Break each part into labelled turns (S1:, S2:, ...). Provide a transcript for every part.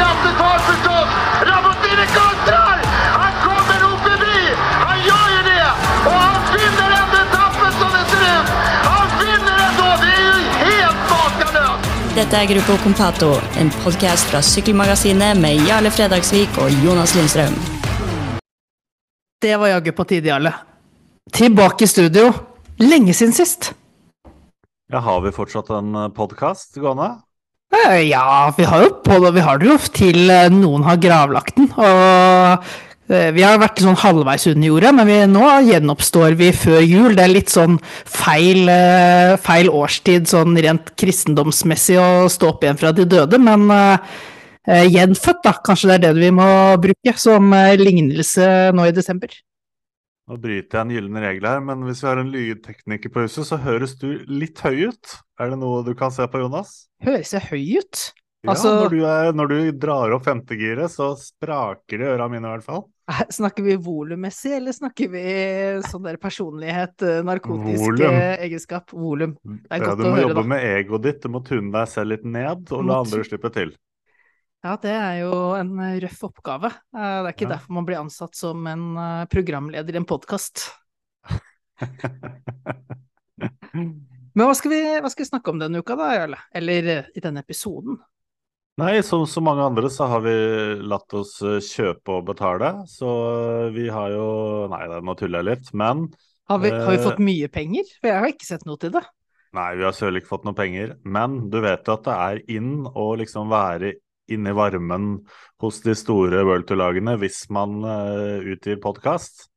S1: krafttag förstås! Rabotini kontrar! Han kommer nog förbi! Han gör ju det! Och han vinner ändå etappen som det ser ut! Han vinner ändå! Det är ju helt makalöst!
S2: Dette er Gruppo Compato, en podkast fra Sykkelmagasinet med Jarle Fredagsvik og Jonas Lindstrøm.
S3: Det var jaggu på tide, Jarle. Tilbake i studio. Lenge siden sist.
S4: Ja, Har vi fortsatt en podkast gående?
S3: Eh, Ja, vi har jo på det, vi har det jo til eh, noen har gravlagt den. Og eh, vi har vært sånn halvveis under jorda, men vi, nå gjenoppstår vi før jul. Det er litt sånn feil, feil årstid sånn rent kristendomsmessig å stå opp igjen fra de døde, men gjenfødt, da. Kanskje det er det vi må bruke som lignelse nå i desember.
S4: Nå bryter jeg en gyllen regel her, men hvis vi har en lydtekniker på huset, så høres du litt høy ut. Er det noe du kan se på, Jonas?
S3: Høres jeg høy ut?
S4: Ja,
S3: Altså-
S4: når, du er, når du drar opp femtegiret, så spraker det i øra mine i hvert fall.
S3: Eh, Snakker vi volummessig, eller snakker vi sånn der personlighet, narkotiske narkotisk
S4: Volum.
S3: eh, egenskap? Volum. er
S4: Ja,
S3: godt
S4: du må jobbe med egoet ditt, du må tune deg selv litt ned, og la andre slippe til.
S3: Ja, det er jo en eh, røff oppgave. Eh, Det er ikke
S4: Ja.
S3: derfor man blir ansatt som en eh, programleder i en podkast. Men hva skal, vi, hva skal vi snakke om denne uka, da, Jarle? Eller i denne episoden?
S4: Nei, som så mange andre så har vi latt oss kjøpe og betale, så vi har jo Nei, nå tuller jeg litt, men
S3: Har vi, har vi fått mye penger? For jeg har ikke sett noe til det.
S4: Nei, vi har søren ikke fått noe penger, men du vet jo at det er inn å liksom være inne i varmen hos de store World Tour-lagene hvis man uh, utgir podkast.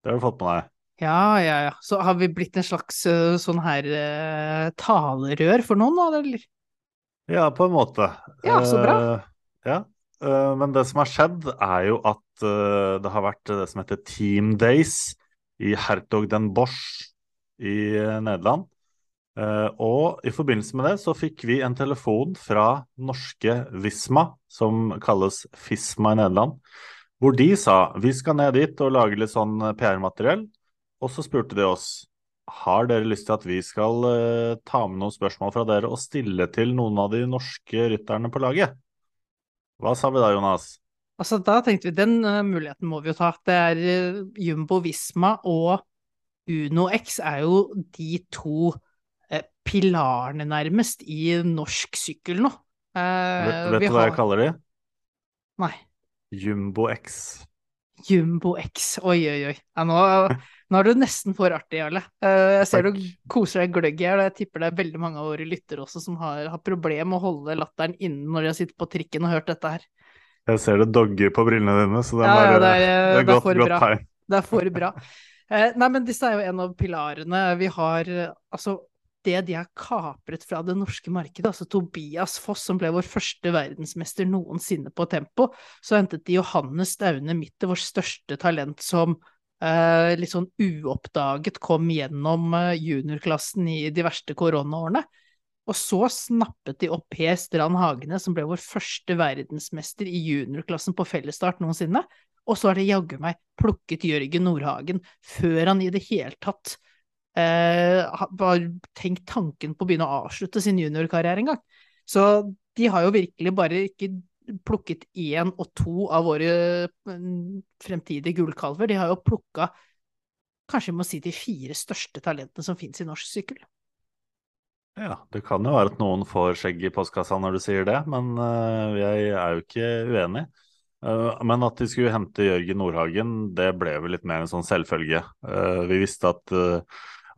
S4: Det har du fått med deg.
S3: Ja, ja, ja. Så har vi blitt en slags uh, sånn her uh, talerør for noen, da, eller?
S4: Ja, på en måte.
S3: Ja, så bra.
S4: Uh, ja, men det som har skjedd, er jo at det har vært det som heter Team Days i Hertog den Bosch i Nederland. Eh, og i forbindelse med det så fikk vi en telefon fra norske Visma, som kalles Fisma i Nederland, hvor de sa vi skal ned dit og lage litt sånn PR-materiell. Og så spurte de oss har dere lyst til at vi skal eh, ta med noen spørsmål fra dere og stille til noen av de norske rytterne på laget? Hva sa vi da, Jonas?
S3: Altså, da tenkte vi den uh, muligheten må vi jo ta. Det er uh, Jumbo Visma og Uno X er jo de to eh, pilarene nærmest i norsk sykkel nå. Eh,
S4: Vet, du hva jeg kaller de?
S3: Nei.
S4: Jumbo X.
S3: Jumbo X. Oi, oi, oi. Ja, nå, nå er du nesten for artig, Jarle. Eh, jeg ser
S4: Takk.
S3: du koser deg gløgg i og jeg tipper det er veldig mange av våre lyttere også som har, har problemer med å holde latteren inne når de har sittet på trikken og hørt dette her.
S4: Jeg ser det dogger på brillene dine, så det,
S3: Ja,
S4: er,
S3: ja, det er,
S4: det er godt, godt tegn.
S3: Det er for bra. Eh, nei, men disse er jo en av pilarene. Vi har eh, altså det de har kapret fra det norske markedet, altså Tobias Foss, som ble vår første verdensmester noensinne på tempo, så hentet de Johannes Staune Mitte, vårt største talent, som eh, litt sånn uoppdaget kom gjennom eh, juniorklassen i de verste koronaårene. Og så snappet de opp Per Strand Hagene, som ble vår første verdensmester i juniorklassen på fellesstart noensinne. Og så har de jaggu meg plukket Jørgen Nordhagen før han i det hele tatt eh, ha- tenkt tanken på å begynne å avslutte sin juniorkarriere en gang. Så de har jo virkelig bare ikke plukket én og to av våre mm, fremtidige gullkalver, de har jo plukka kanskje vi må si de fire største talentene som finnes i norsk sykkel.
S4: Ja, det kan jo være at noen får skjegg i postkassa når du sier det, men eh, jeg er jo ikke uenig. Eh, men at de skulle hente Jørgen Nordhagen, det ble vel litt mer en sånn selvfølge. Vi visste at,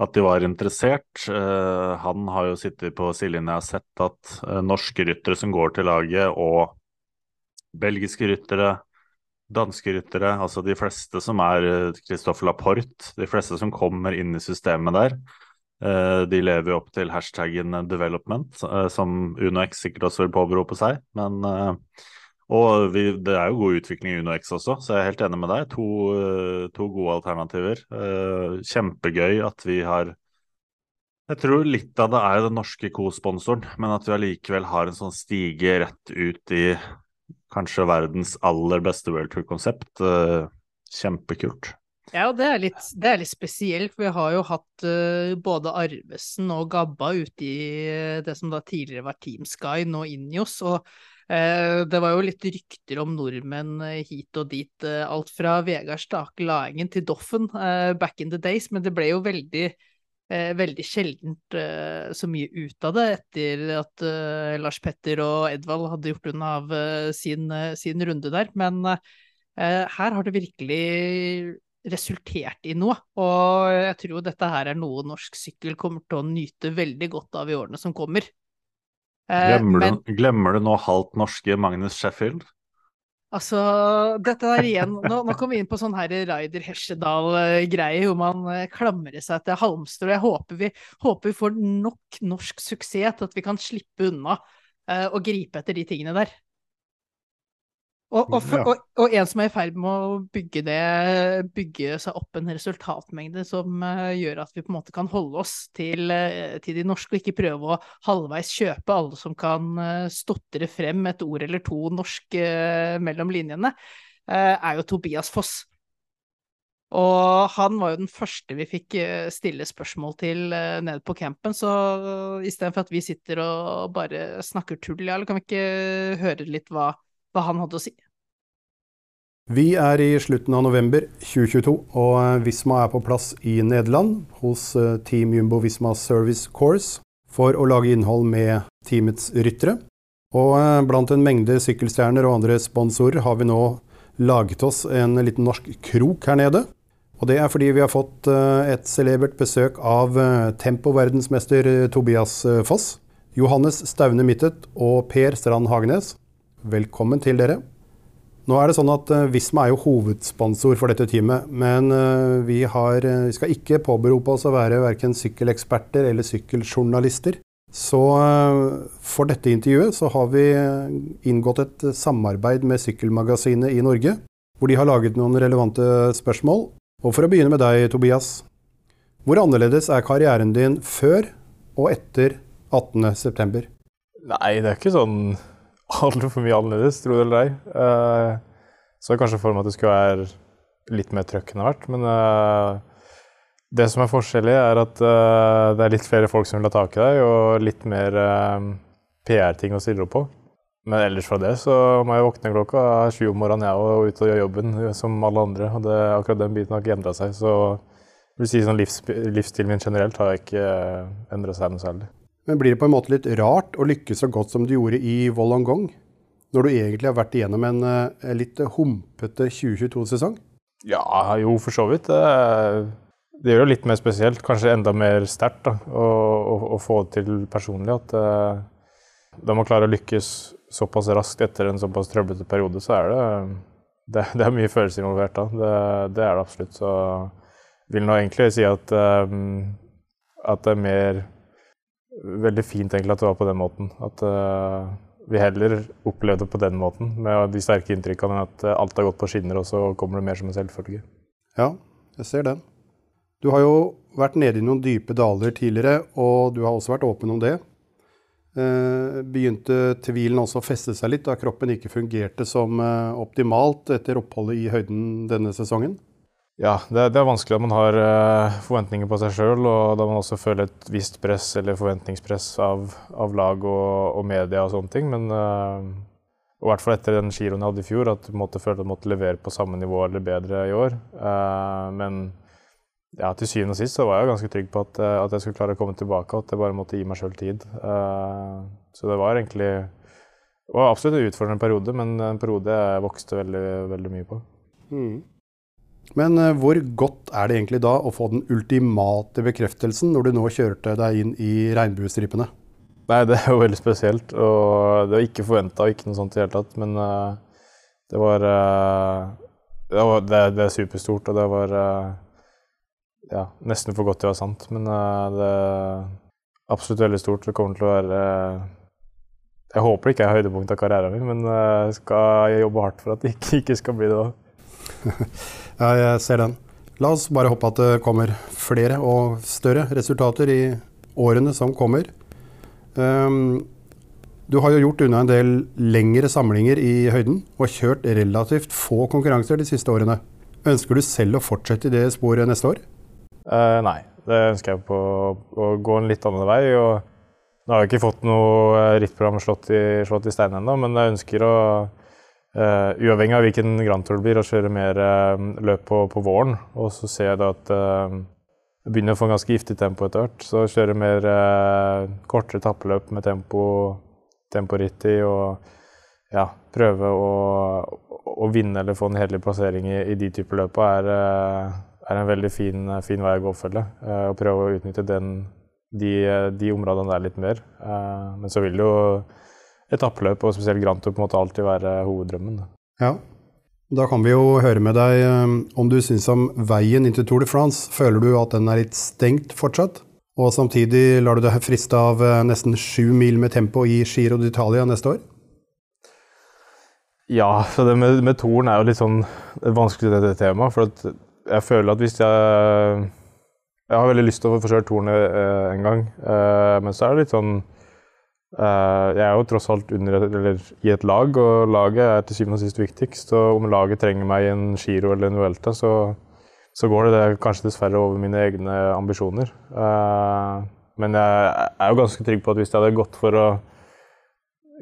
S4: at de var interessert. Eh, han har jo sittet på sidelinja og sett at eh, norske ryttere som går til laget, og belgiske ryttere, danske ryttere, altså de fleste som er Christoffer Laporte, de fleste som kommer inn i systemet der, Eh, De lever jo opp til hashtaggen development, eh, som UnoX sikkert også vil påberope seg. Men, eh, og vi, det er jo god utvikling i UnoX også, så jeg er helt enig med deg. To, eh, to gode alternativer. Eh, Kjempegøy at vi har Jeg tror litt av det er den norske co-sponsoren, men at vi allikevel har en sånn stige rett ut i kanskje verdens aller beste World Tour-konsept. eh, Kjempekult.
S3: Ja, og det er litt, det er litt spesielt, for vi har jo hatt uh, både Arvesen og Gabba ute i det som da tidligere var Team Sky, nå Injos. Og det var jo litt rykter om nordmenn hit og dit. alt fra Vegard Stake Laengen til Doffen back in the days, men det ble jo veldig veldig sjeldent så mye ut av det etter at Lars Petter og Edvald hadde gjort unna av sin, sin runde der. Men her har det virkelig resultert i noe. Og jeg tror dette her er noe norsk sykkel kommer til å nyte veldig godt av i årene som kommer.
S4: Eh, glemmer, Men, du, glemmer du nå halvt norske Magnus Sheffield?
S3: Altså, dette der igjen Nå, nå kommer vi inn på sånn her Raider Hesjedal-greie, hvor man eh, klamrer seg til halmstrå. Jeg håper vi, håper vi får nok norsk suksess til at vi kan slippe unna uh, å gripe etter de tingene der. Og, og, for, og, og, en som er i ferd med å bygge det, bygge seg opp en resultatmengde som uh, gjør at vi på en måte kan holde oss til, uh, til, de norske, og ikke prøve å halvveis kjøpe alle som kan uh, stotre frem et ord eller to norsk mellom linjene, er jo Tobias Foss. Og han var jo den første vi fikk stille spørsmål til nede på campen, så istedenfor at vi sitter og bare snakker tull, ja, eller kan vi ikke høre litt hva hva han hadde å si.
S5: Vi er i slutten av november 2022, og eh, Visma er på plass i Nederland hos eh, Team Jumbo Visma Service Course for å lage innhold med teamets ryttere. Og eh, blant en mengde sykkelstjerner og andre sponsorer har vi nå laget oss en liten norsk krok her nede. Og det er fordi vi har fått et celebert besøk av tempoverdensmester Tobias Foss, Johannes Staune Mittet og Per Strand Hagenes. Velkommen til dere. Nå er det sånn at uh, Visma er jo hovedsponsor for dette teamet, men uh, vi, har, uh, vi, skal ikke påberope oss å være verken sykkeleksperter eller sykkeljournalister. Så for dette intervjuet så har vi inngått et samarbeid med Sykkelmagasinet i Norge, hvor de har laget noen relevante spørsmål. Og for å begynne med deg, Tobias. Hvor annerledes er karrieren din før og etter 18.9.?
S6: Nei, det er ikke sånn altfor mye annerledes, tro det eller ei. Uh, så kanskje for meg at det skulle være litt mer trøkk enn det har vært. Men uh, det som er forskjellig, er at uh, det er litt flere folk som vil ha tak i deg, og litt mer PR-ting å stille opp på. Men ellers fra det så må jeg våkne klokka sju om morgenen jeg og ut og gjøre jobben som alle andre. Og det, akkurat den biten har ikke endra seg. Så jeg vil si sånn livs, livsstilen min generelt har ikke endra seg noe særlig.
S5: Men blir det på en måte litt rart å lykkes så godt som du gjorde i Wollongong? Når du egentlig har vært igjennom en, en litt humpete 2022-sesong?
S6: Ja, jo, for så vidt. Det gjør det litt mer spesielt. Kanskje enda mer sterkt å, å, å, få det til personlig. At uh, da man klarer å lykkes såpass raskt etter en såpass trøblete periode, så er det, det, det er mye følelser involvert da. Det, det, er det absolutt. Så jeg vil nå egentlig si at, at det er mer veldig fint egentlig at det var på den måten. At uh, vi heller opplevde det på den måten, med de sterke inntrykkene, enn at alt har gått på skinner, og så kommer det mer som en selvfølge.
S5: Ja, jeg ser den. Du har jo vært nede i noen dype daler tidligere, og du har også vært åpen om det. Uh, begynte tvilen også å feste seg litt da kroppen ikke fungerte som optimalt etter oppholdet i høyden denne sesongen?
S6: Ja, det, det, er vanskelig at man har uh, forventninger på seg sjøl, og da man også føler et visst press eller forventningspress av, av lag og, og, media og sånne ting. Men uh, i hvert fall etter den giroen jeg hadde i fjor, at du måtte føle at du måtte levere på samme nivå eller bedre i år. Uh, men ja, til syvende og sist så var jeg ganske trygg på at, at, jeg skulle klare å komme tilbake, og at jeg bare måtte gi meg sjøl tid. så det var egentlig det var absolutt en utfordrende periode, men en periode jeg vokste veldig, veldig mye på. Mm.
S5: Men uh, hvor godt er det egentlig da å få den ultimate bekreftelsen når du nå kjørte deg inn i regnbuestripene?
S6: Nei, det er jo veldig spesielt. Og det var ikke forventa ikke noe sånt i det hele tatt. Men uh, det var, uh, det, var det, det, er superstort, og det var ja, nesten for godt til å være sant. Men det er absolutt veldig stort. Det kommer til å være Jeg håper det ikke er høydepunktet av karrieren min, men jeg skal jobbe hardt for at det ikke, ikke skal bli det òg.
S5: Ja, jeg ser den. La oss bare håpe at det kommer flere og større resultater i årene som kommer. Um, du har jo gjort unna en del lengre samlinger i høyden og kjørt relativt få konkurranser de siste årene. Ønsker du selv å fortsette i det sporet neste år?
S6: Eh, nei, det ønsker jeg på å gå en litt annen vei. og Nå har jeg ikke fått noe rittprogram slått i, slått i stein ennå, men jeg ønsker å, uh, uavhengig av hvilken Grand Tour det blir, å kjøre mer uh, løp på, på, våren. Og så ser jeg da at uh, jeg begynner å få en ganske giftig tempo etter hvert. Så kjøre mer kortere tappeløp med tempo, temporitt i. og ja, prøve å, å, vinne eller få en hederlig plassering i, i, de typer løpa er, eh, er, en veldig fin, fin vei å gå og følge. Eh, prøve å utnytte den, de, de, områdene der litt mer. Eh, men så vil det jo etappeløp, og spesielt Grand Tour, på en måte alltid være hoveddrømmen.
S5: Ja, da kan vi jo høre med deg om du syns om veien inn til Tour de France. Føler du at den er litt stengt fortsatt? Og samtidig lar du deg friste av nesten sju mil med tempo i Giro d'Italia neste år?
S6: Ja, så det med, med Toren er jo litt sånn vanskelig dette temaet. For jeg føler at hvis jeg Jeg har veldig lyst til å få kjørt Toren eh, en gang, eh, men så er det litt sånn eh, Jeg er jo tross alt under, i et lag, og laget er til syvende og sist viktigst. Og om laget trenger meg i en Giro eller en Vuelta, så, så går det, det kanskje dessverre over mine egne ambisjoner. Eh, men jeg er jo ganske trygg på at hvis jeg hadde gått for å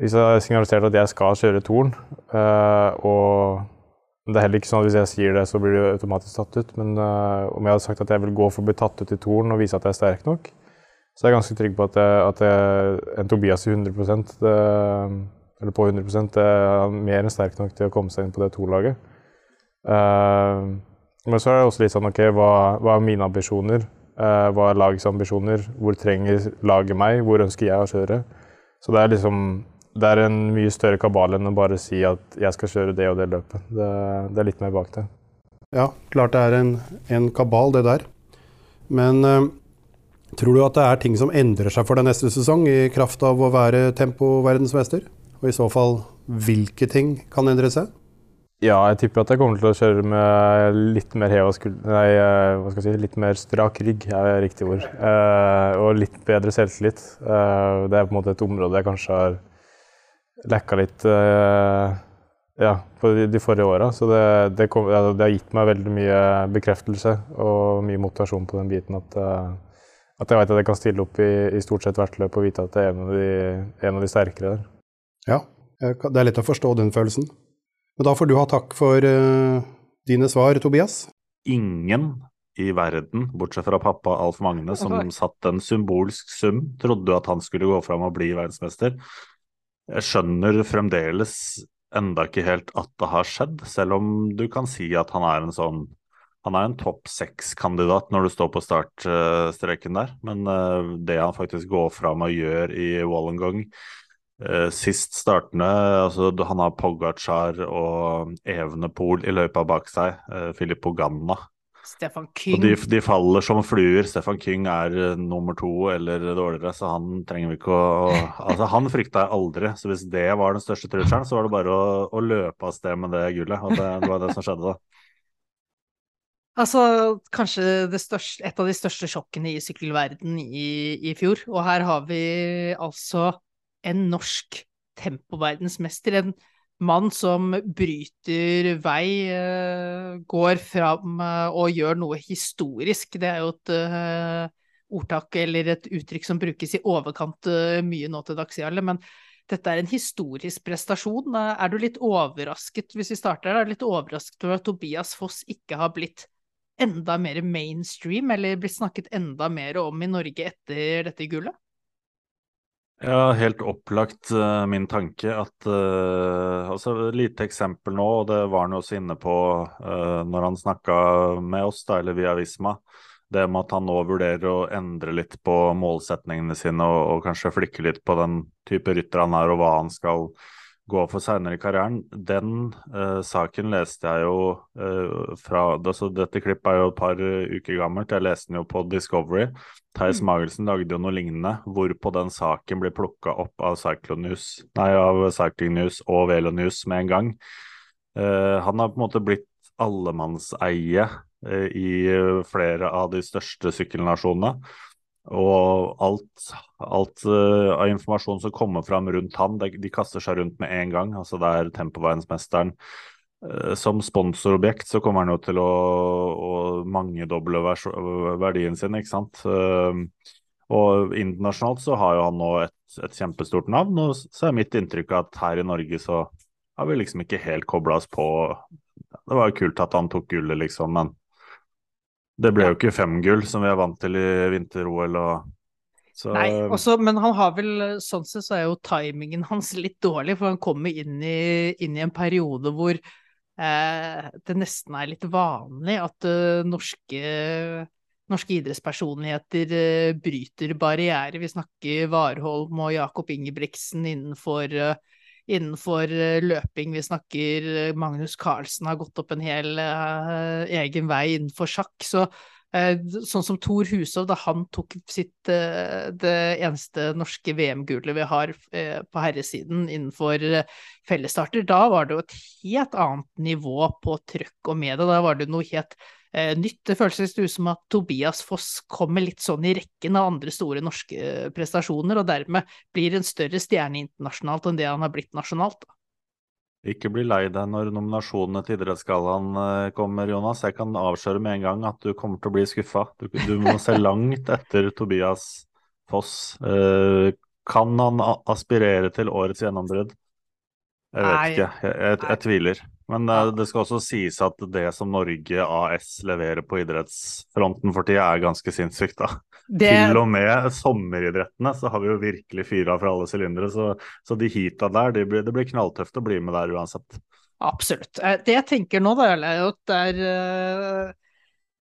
S6: hvis jeg hadde signalisert at jeg skal kjøre Torn, uh, og det er heller ikke sånn at hvis jeg sier det, så blir det automatisk tatt ut. Men om jeg hadde sagt at jeg vil gå for å bli tatt ut i Torn og vise at jeg er sterk nok, så er jeg ganske trygg på at, at en Tobias i 100 det, eller på 100 det er mer enn sterk nok til å komme seg inn på det to-laget. Uh, men så er det også litt sånn OK, hva, hva er mine ambisjoner? Uh, hva er lagets ambisjoner? Hvor trenger laget meg? Hvor ønsker jeg å kjøre? Så det er liksom det er en mye større kabal enn å bare si at jeg skal kjøre det og det løpet. Det, det er litt mer bak det.
S5: Ja, klart det er en, en kabal, det der. Men uh, tror du at det er ting som endrer seg for deg neste sesong, i kraft av å være tempoverdensmester? Og i så fall, hvilke ting kan endre seg?
S6: Ja, jeg tipper at jeg kommer til å kjøre med litt mer skulder Nei, eh, hva skal jeg si, litt mer strak rygg er riktig ord. Eh, og litt bedre selvtillit. Eh, det er på en måte et område jeg kanskje har lekka litt eh, ja, på de, forrige åra. Så det, det, kom, det, har gitt meg veldig mye bekreftelse og mye motivasjon på den biten. At, uh, at jeg vet at jeg kan stille opp i, i stort sett hvert løp og vite at det er en av de, en av de sterkere der.
S5: Ja, det er lett å forstå den følelsen. Men da får du ha takk for uh, dine svar, Tobias.
S4: Ingen i verden, bortsett fra pappa Alf Magne, som satt en symbolsk sum, trodde at han skulle gå fram og bli verdensmester. Jeg skjønner fremdeles enda ikke helt at det har skjedd, selv om du kan si at han er en sånn han er en topp seks-kandidat når du står på startstreken der, men uh, det han faktisk går fram og gjør i Wollongong uh, sist startende altså Han har Pogacar og Evenepool i løypa bak seg, uh, Filip Poganna
S3: Stefan King.
S4: Og de, de, faller som fluer. Stefan King er nummer to eller dårligere, så han trenger vi ikke å Altså, han frykta jeg aldri, så hvis det var den største trusselen, så var det bare å, å løpe av sted med det gullet. Og det, det var det som skjedde, da.
S3: Altså, kanskje største, et av de største sjokkene i sykkelverden i, i fjor. Og her har vi altså en norsk tempoverdensmester. En mann som bryter vei, eh, går fram eh, og gjør noe historisk. Det er jo et uh, ordtak eller et uttrykk som brukes i overkant mye nå til dags, men dette er en historisk prestasjon. Er du litt overrasket, hvis vi starter er du litt overrasket over at Tobias Foss ikke har blitt enda mer mainstream, eller blitt snakket enda mer om i Norge etter dette gullet?
S4: Ja, helt opplagt uh, min tanke at uh, altså lite eksempel nå, og det var han jo også inne på uh, når han snakka med oss, da, eller via Visma. Det med at han nå vurderer å endre litt på målsetningene sine og, og kanskje flikke litt på den type rytter han er, og hva han skal gå for senere i karrieren. Den uh, saken leste jeg jo uh, fra altså Dette klippet er jo et par uker gammelt. Jeg leste den jo på Discovery. Theis mm. Magelsen lagde jo noe lignende, hvorpå den saken blir plukka opp av News, nei, av Cycling News og Velo News med en gang. Uh, han har på en måte blitt allemannseie i flere av de største sykkelnasjonene. Og alt, alt uh, av informasjon som kommer fram rundt han, de, de, kaster seg rundt med en gang. Altså det er tempoverdensmesteren, Uh, som sponsorobjekt så kommer han jo til å, å mangedoble verdien sin, ikke sant. Uh, og internasjonalt så har jo han nå et, et kjempestort navn, og så er mitt inntrykk at her i Norge så har vi liksom ikke helt kobla oss på Det var jo kult at han tok gullet, liksom, men det ble jo ikke fem gull som vi er vant til i vinter-OL. og så,
S3: Nei, også, men han har vel Sånn sett så er jo timingen hans litt dårlig, for han kommer inn i, inn i en periode hvor eh, det nesten er litt vanlig at uh, norske, norske idrettspersonligheter uh, bryter barrierer. Vi snakker Warholm og Jakob Ingebrigtsen innenfor, eh, innenfor eh, løping. Vi snakker eh, Magnus Carlsen har gått opp en hel uh, egen vei innenfor sjakk. så Sånn som Thor Hushov, da han tok sitt det eneste norske VM-gullet vi har på herresiden innenfor fellesstarter, da var det jo et helt annet nivå på trøkk og medie. Da var det noe helt nytt. Det føles ut som at Tobias Foss kommer litt sånn i rekken av andre store norske eh, prestasjoner, og dermed blir en større stjerne internasjonalt enn det han har blitt nasjonalt.
S4: Ikke bli lei deg når nominasjonene til Idrettsgallaen eh, kommer, Jonas. Jeg kan avsløre med en gang at du kommer til å bli skuffa. Du, du må se langt etter Tobias Foss. Eh, kan han aspirere til årets gjennombrudd? Jeg vet ikke, jeg, jeg, jeg tviler. Men uh, det skal også sies at det som Norge AS leverer på idrettsfronten for tida, er ganske sinnssykt, da.
S3: Det,
S4: Til og med sommeridrettene så har vi jo virkelig fyra fra alle sylindere. Så, så de heata der, de blir, det blir knalltøft å bli med der uansett.
S3: Absolutt. Eh, Det jeg tenker nå, da, er at det er eh,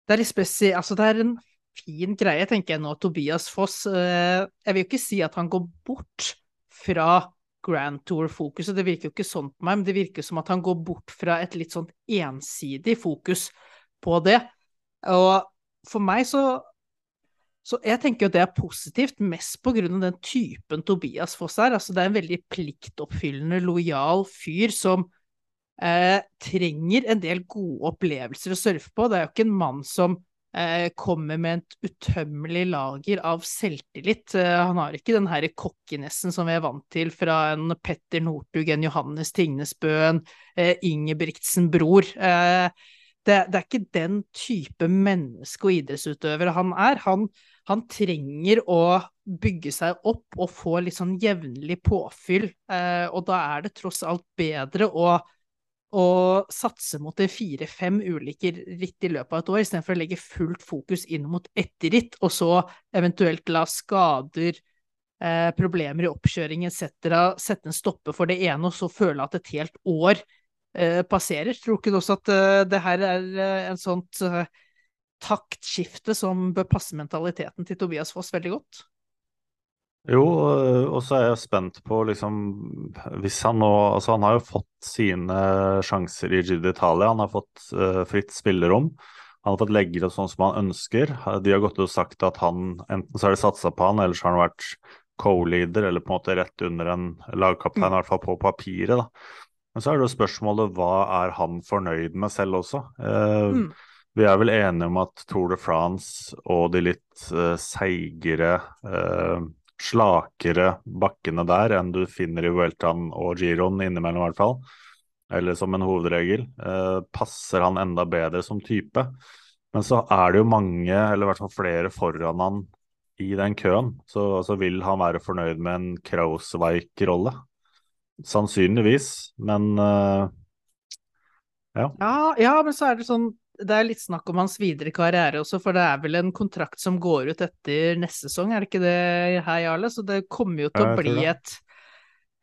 S3: Det er litt spesi... Altså, det er en fin greie, tenker jeg nå, Tobias Foss. eh, Jeg vil jo ikke si at han går bort fra Grand Tour-fokuset, det virker jo ikke sånn på meg, men det virker som at han går bort fra et litt sånn ensidig fokus på det. Og for meg så så jeg tenker jo det er positivt, mest på grunn av den typen Tobias Foss er. Altså, det er en veldig pliktoppfyllende, lojal fyr som eh, trenger en del gode opplevelser å surfe på. Det er jo ikke en mann som kommer med et utømmelig lager av selvtillit. Eh, han har ikke den herre kokkenessen som vi er vant til fra en Petter Northug, en Johannes Tingnesbø, en eh, Ingebrigtsen-bror. Eh, det, det er ikke den type menneske og idrettsutøver han er. Han, han trenger å bygge seg opp og få litt sånn jevnlig påfyll, eh, og da er det tross alt bedre å, å satse mot fire-fem ulike ritt i løpet av et år, istedenfor å legge fullt fokus inn mot ett ritt, og så eventuelt la skader, eh, problemer i oppkjøring etc. sette en stopper for det ene, og så føle at et helt år eh, passerer. Tror ikke du også at eh, det her er eh, en sånt eh, taktskifte som bør passe mentaliteten til Tobias Foss veldig godt?
S4: Jo, og så er jeg spent på liksom Hvis han nå Altså, han har jo fått sine sjanser i Giro d'Italia. Han har fått uh, fritt spillerom. Han har fått legge det sånn som han ønsker. De har gått ut og sagt at han enten så har de satsa på han, eller så har han vært co-leader, eller på en måte rett under en lagkaptein, i hvert fall på papiret. da. Men så er det jo spørsmålet hva er han fornøyd med selv også? Uh,
S3: Mm.
S4: Vi er vel enige om at Tour de France og de litt uh, seigere, eh, slakere bakkene der enn du finner i Vueltaen og Giron innimellom, i hvert fall, eller som en hovedregel, eh, passer han enda bedre som type. Men så er det jo mange, eller i hvert fall flere foran han i den køen. Så altså, vil han være fornøyd med en Krausweik-rolle? Sannsynligvis, men eh,
S3: Ja, ja, men så er det sånn Det er litt snakk om hans videre karriere også, for det er vel en kontrakt som går ut etter neste sesong, er det ikke det her, Jarle? Så det kommer jo til å bli et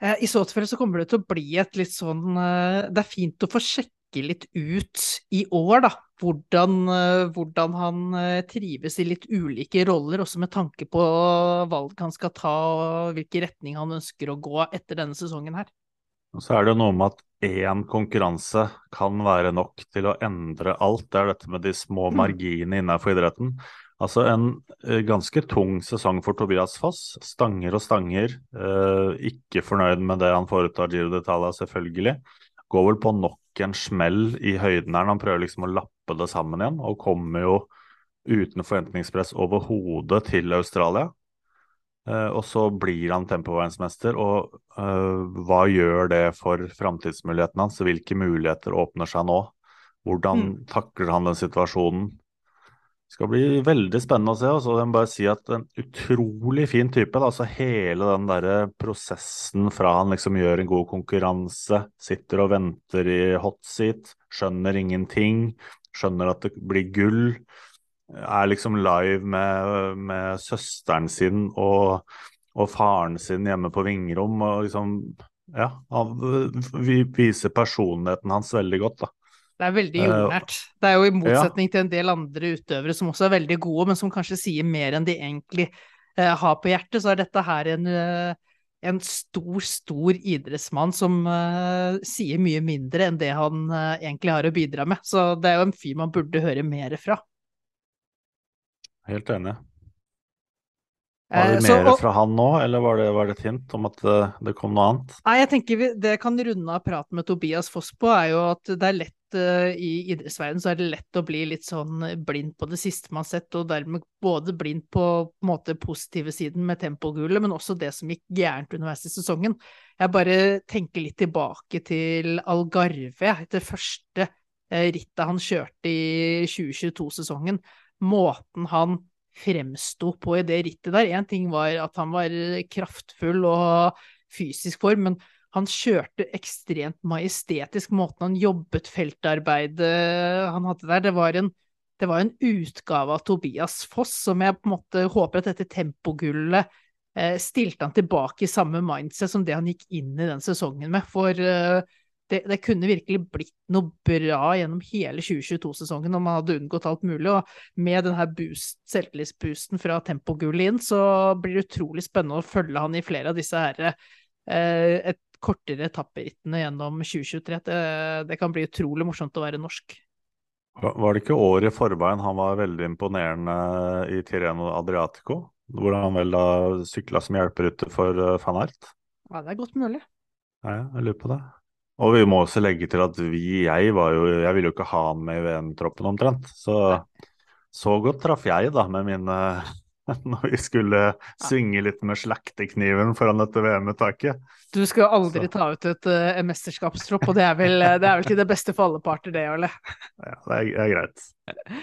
S3: eh, I så tilfelle så kommer det til å bli et litt sånn eh, Det er fint å få sjekke litt ut i år, da. Hvordan, eh, hvordan han eh, trives i litt ulike roller, også med tanke på valg han skal ta, og hvilken retning han ønsker å gå etter denne sesongen her.
S4: Og så er det noe med at én konkurranse kan være nok til å endre alt. Det er dette med de små
S3: Mm.
S4: marginene innenfor idretten. Altså en eh, ganske tung sesong for Tobias Foss. Stanger og stanger. Eh, ikke fornøyd med det han foretar Giro d'Italia, selvfølgelig. Går vel på nok en smell i høyden her. Han prøver liksom å lappe det sammen igjen, og kommer jo uten forventningspress overhodet til Australia. Eh, og så blir han tempoverdensmester, og uh, hva gjør det for framtidsmulighetene hans? Hvilke muligheter åpner seg nå? Hvordan mm. takler han den situasjonen? Det skal bli veldig spennende å se. og så jeg må bare si at En utrolig fin type. Da. altså Hele den der prosessen fra han liksom gjør en god konkurranse, sitter og venter i hot seat, skjønner ingenting, skjønner at det blir gull er liksom live med, med søsteren sin og, og, faren sin hjemme på Vingrom. og liksom, ja, Vi viser personligheten hans veldig godt, da.
S3: Det er veldig jordnært. Det er jo i motsetning ja. til en del andre utøvere som også er veldig gode, men som kanskje sier mer enn de egentlig uh, har på hjertet, så er dette her en, uh, en stor, stor idrettsmann som uh, sier mye mindre enn det han egentlig har å bidra med. Så det er jo en fyr man burde høre mer fra.
S4: Helt enig. Var det eh, mer fra han nå, eller var det, var det, et hint om at det, det, kom noe annet?
S3: Nei, jeg tenker vi, Det kan runde av praten med Tobias Foss på, er jo at det er lett uh, i idrettsverdenen så er det lett å bli litt sånn blind på det siste man har sett, og dermed både blind på, på måte positive siden med tempogullet, men også det som gikk gærent underveis i sesongen. Jeg bare tenker litt tilbake til Algarve, det første uh, rittet han kjørte i 2022-sesongen måten han fremsto på i det rittet der. Én ting var at han var kraftfull og fysisk form, men han kjørte ekstremt majestetisk. Måten han jobbet feltarbeidet han hadde der, det var en, det var en utgave av Tobias Foss som jeg på en måte håper at dette tempogullet eh, stilte han tilbake i samme mindset som det han gikk inn i den sesongen med. For eh, det, det, kunne virkelig blitt noe bra gjennom hele 2022-sesongen om man hadde unngått alt mulig. Og med denne boost, selvtillitsboosten fra tempogullet inn, så blir det utrolig spennende å følge han i flere av disse her, eh, et kortere etapperittene gjennom 2023. Det, det, kan bli utrolig morsomt å være norsk.
S4: Var det ikke året i forveien han var veldig imponerende i Tireno Adriatico? Hvor han vel da sykla som hjelperute for van Ert?
S3: Ja, det er godt mulig.
S4: Ja, jeg lurer på det. Og vi må også legge til at vi, jeg var jo Jeg ville jo ikke ha han med i VM-troppen omtrent. Så, så godt traff jeg da med mine når vi skulle synge litt med slaktekniven foran dette VM-uttaket.
S3: Du skal aldri så. ta ut et uh, mesterskapstropp, og det er, vel, det er vel til det beste for alle parter, det, Ole?
S4: Ja, det er, er greit.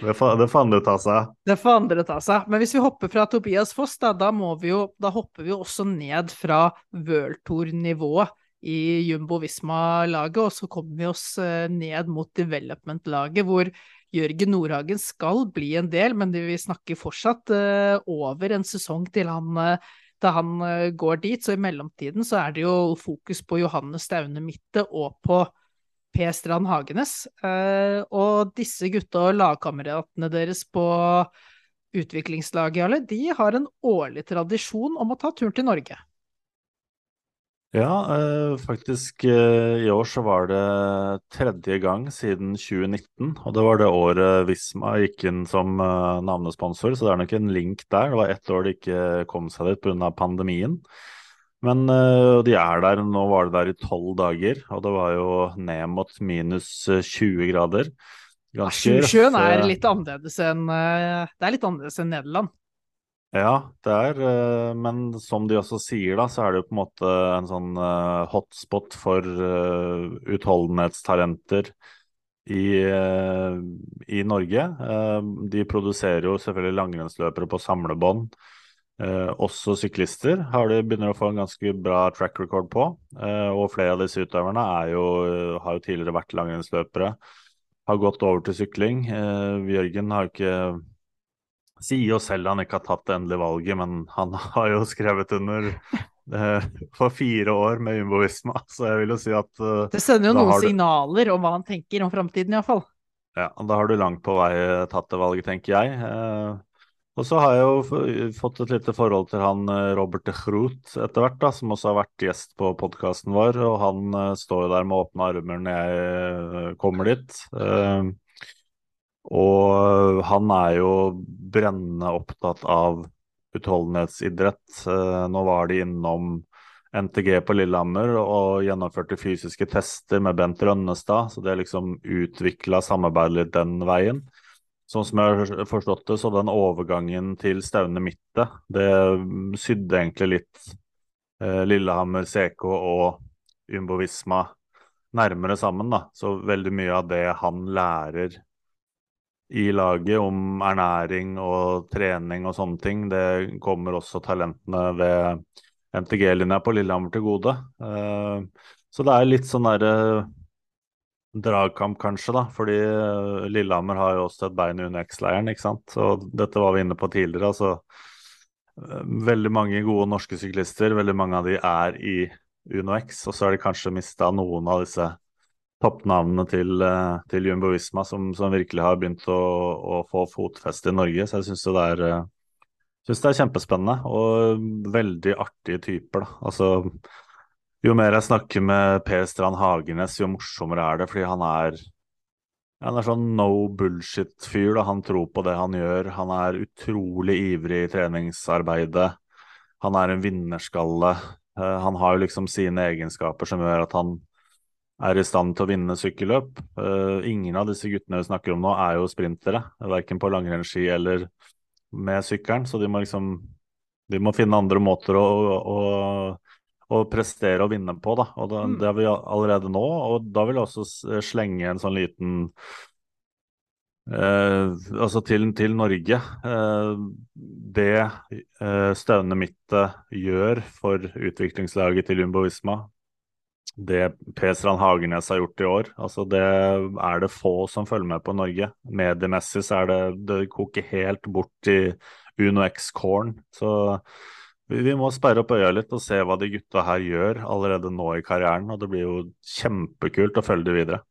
S4: Det får, det får andre ta seg.
S3: Det får andre ta seg. Men hvis vi hopper fra Tobias Foss, da, da, jo, da hopper vi jo også ned fra World Tour-nivået i Jumbo Visma-laget, og så kommer vi oss eh, ned mot development-laget, hvor Jørgen Nordhagen skal bli en del, men vi snakker fortsatt uh, over en sesong til han, uh, til han går dit. Så i mellomtiden så er det jo fokus på Johannes Staune Mitte og på P. Strand Hagenes. og disse gutta og lagkameratene deres på utviklingslaget, de har en årlig tradisjon om å ta turen til Norge.
S4: Ja, eh, faktisk eh, i år så var det tredje gang siden 2019. Og det var det året Visma gikk inn som eh, navnesponsor, så det er nok en link der. Det var ett år de ikke kom seg dit pga. pandemien. Men de er der, nå var det der i tolv dager, og det var jo ned mot minus 20 eh, grader.
S3: Ganske Sjøen er litt annerledes enn Det er litt annerledes enn Nederland.
S4: Ja, det er, eh, men som de også sier, da, så er det jo på en måte en sånn uh, hotspot for uh, utholdenhetstalenter i, i Norge. de produserer jo selvfølgelig langrennsløpere på samlebånd. også syklister har de begynner å få en ganske bra track record på. og flere av disse utøverne jo, har jo tidligere vært langrennsløpere. Har gått over til sykling. Jørgen har jo ikke sier jo selv han ikke har tatt det endelige valget, men han har jo skrevet under eh, for fire år med Jumbo Visma, så jeg vil jo si at uh,
S3: Det sender jo noen du... signaler om hva han tenker om framtiden, iallfall.
S4: Ja, da har du langt på vei tatt det valget, tenker jeg. Uh, og så har jeg jo fått et lite forhold til han Robert de Groot etter hvert, da, som også har vært gjest på podkasten vår. Og han står jo der med åpne armer når jeg kommer dit. Uh, og han er jo brennende opptatt av utholdenhetsidrett. Eh, nå var de innom NTG på Lillehammer og gjennomførte fysiske tester med Bent Rønnestad, så det liksom utvikla samarbeidet litt den veien. sånn som jeg har forstått det, så den overgangen til Staune Midte, det sydde egentlig litt eh, Lillehammer, CK og Jumbo Visma nærmere sammen, da. Så veldig mye av det han lærer i laget om ernæring og trening og sånne ting, det kommer også talentene ved MTG-linja på Lillehammer til gode. Eh, så det er litt sånn derre dragkamp, kanskje, da. Fordi eh, Lillehammer har jo også et bein i UNX-leiren, ikke sant. Og dette var vi inne på tidligere. altså eh, Veldig mange gode norske syklister, veldig mange av de er i UnoX, og så har de kanskje mista noen av disse toppnavnene til, eh, til Jumbo Visma som, som, virkelig har begynt å, å få fotfeste i Norge. Så jeg syns det, synes det er kjempespennende og veldig artige typer. Da. Altså, jo mer jeg snakker med Per Strand Hagenes, jo morsommere er det, fordi han er han er sånn no bullshit-fyr. Han tror på det han gjør. Han er utrolig ivrig i treningsarbeidet. Han er en vinnerskalle. Eh, han har jo liksom sine egenskaper som gjør at han er i stand til å vinne sykkelløp. Uh, ingen av disse guttene vi snakker om nå, er jo sprintere, verken på langrennsski eller med sykkelen. Så de må liksom de må finne andre måter å, å, å prestere og vinne på. Da. Og det, mm. det har vi allerede nå. Og da vil jeg også slenge en sånn liten Uh, altså til, til Norge. Uh, det eh, Staune Mitte gjør for utviklingslaget til Jumbo Visma, det Per Strand Hagenes har gjort i år. Altså det er det få som følger med på Norge. Mediemessig så er det det koker helt bort i Uno X-corn. Så vi må sperre opp øya litt og se hva de gutta her gjør allerede nå i karrieren. Og det blir jo kjempekult å følge det videre.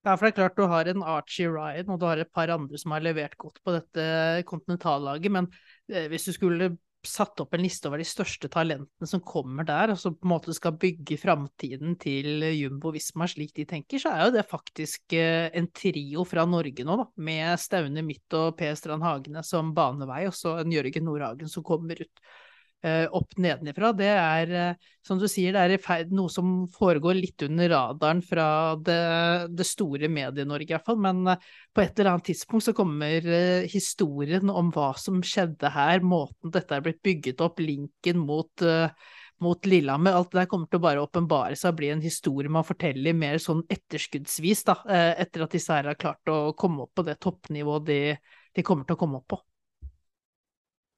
S3: Ja, for det er klart du har en Archie Ryan og du har et par andre som har levert godt på dette kontinentallaget, men eh, hvis du skulle satt opp en liste over de største talentene som kommer der, og som på en måte skal bygge framtiden til Jumbo Visma slik de tenker, så er jo det faktisk eh, en trio fra Norge nå, da, med Staune Midt og Per Strand Hagene som banevei, og så en Jørgen Nordhagen som kommer ut. Eh, opp nedenifra. Det er, eh, som du sier, det er noe som foregår litt under radaren fra det, det store Medie-Norge, i hvert fall. Men eh, på et eller annet tidspunkt så kommer historien om hva som skjedde her, måten dette er blitt bygget opp, linken mot mot Lillehammer. Alt det der kommer til å bare åpenbare seg og bli en historie man forteller mer sånn etterskuddsvis, da, etter at disse her har klart å komme opp på det toppnivået de, de kommer til å komme opp på.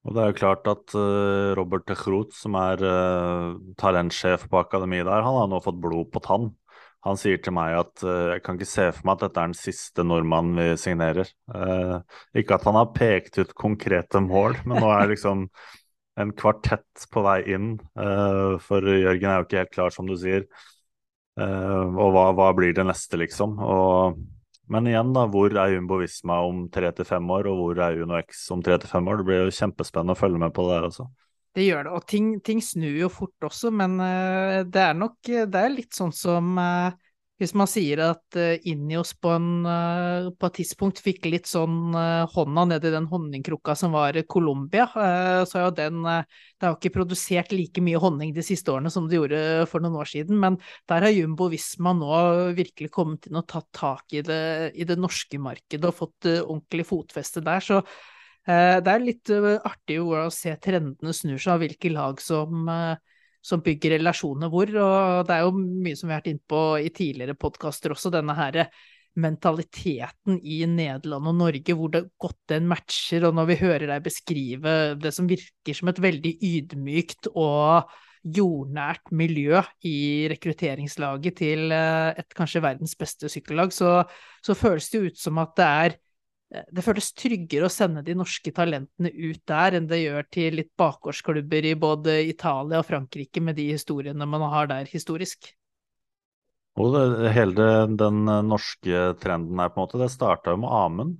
S4: Og det er jo klart at uh, Robert Techroth, som er uh, talentsjef på akademiet der, han har nå fått blod på tann. Han sier til meg at uh, jeg kan ikke se for meg at dette er den siste nordmannen vi signerer. ikke at han har pekt ut konkrete mål, men nå er liksom en kvartett på vei inn. for Jørgen er jo ikke helt klar, som du sier. og hva, hva, blir det neste, liksom? Og men igjen, da, hvor er Jumbo Visma om tre til fem år, og hvor er Uno X om tre til fem år? Det blir jo kjempespennende å følge med på det der også.
S3: Det gjør det, og ting, ting snur jo fort også, men uh, det er nok det er litt sånn som uh, hvis man sier at uh, Inios på, en, uh, på, et tidspunkt fikk litt sånn uh, hånda ned i den honningkrukka som var Colombia, så er jo den Det har ikke produsert like mye honning de siste årene som det gjorde for noen år siden, men der har Jumbo Visma nå virkelig kommet inn og tatt tak i det, i det norske markedet og fått ordentlig fotfeste der. så det er litt artig å se trendene snur seg, av hvilke lag som som bygger relasjoner hvor. Og det er jo mye som vi har vært inne på i tidligere podkaster også, denne her mentaliteten i Nederland og Norge, hvor det godt den matcher. Og når vi hører deg beskrive det som virker som et veldig ydmykt og jordnært miljø i rekrutteringslaget til eh, et kanskje verdens beste sykkellag, så, så føles det ut som at det er det føles tryggere å sende de norske talentene ut der enn det gjør til litt bakgårdsklubber i både Italia og Frankrike, med de historiene man har der historisk.
S4: Og det, hele den norske trenden her, på en måte, det starta jo med Amund.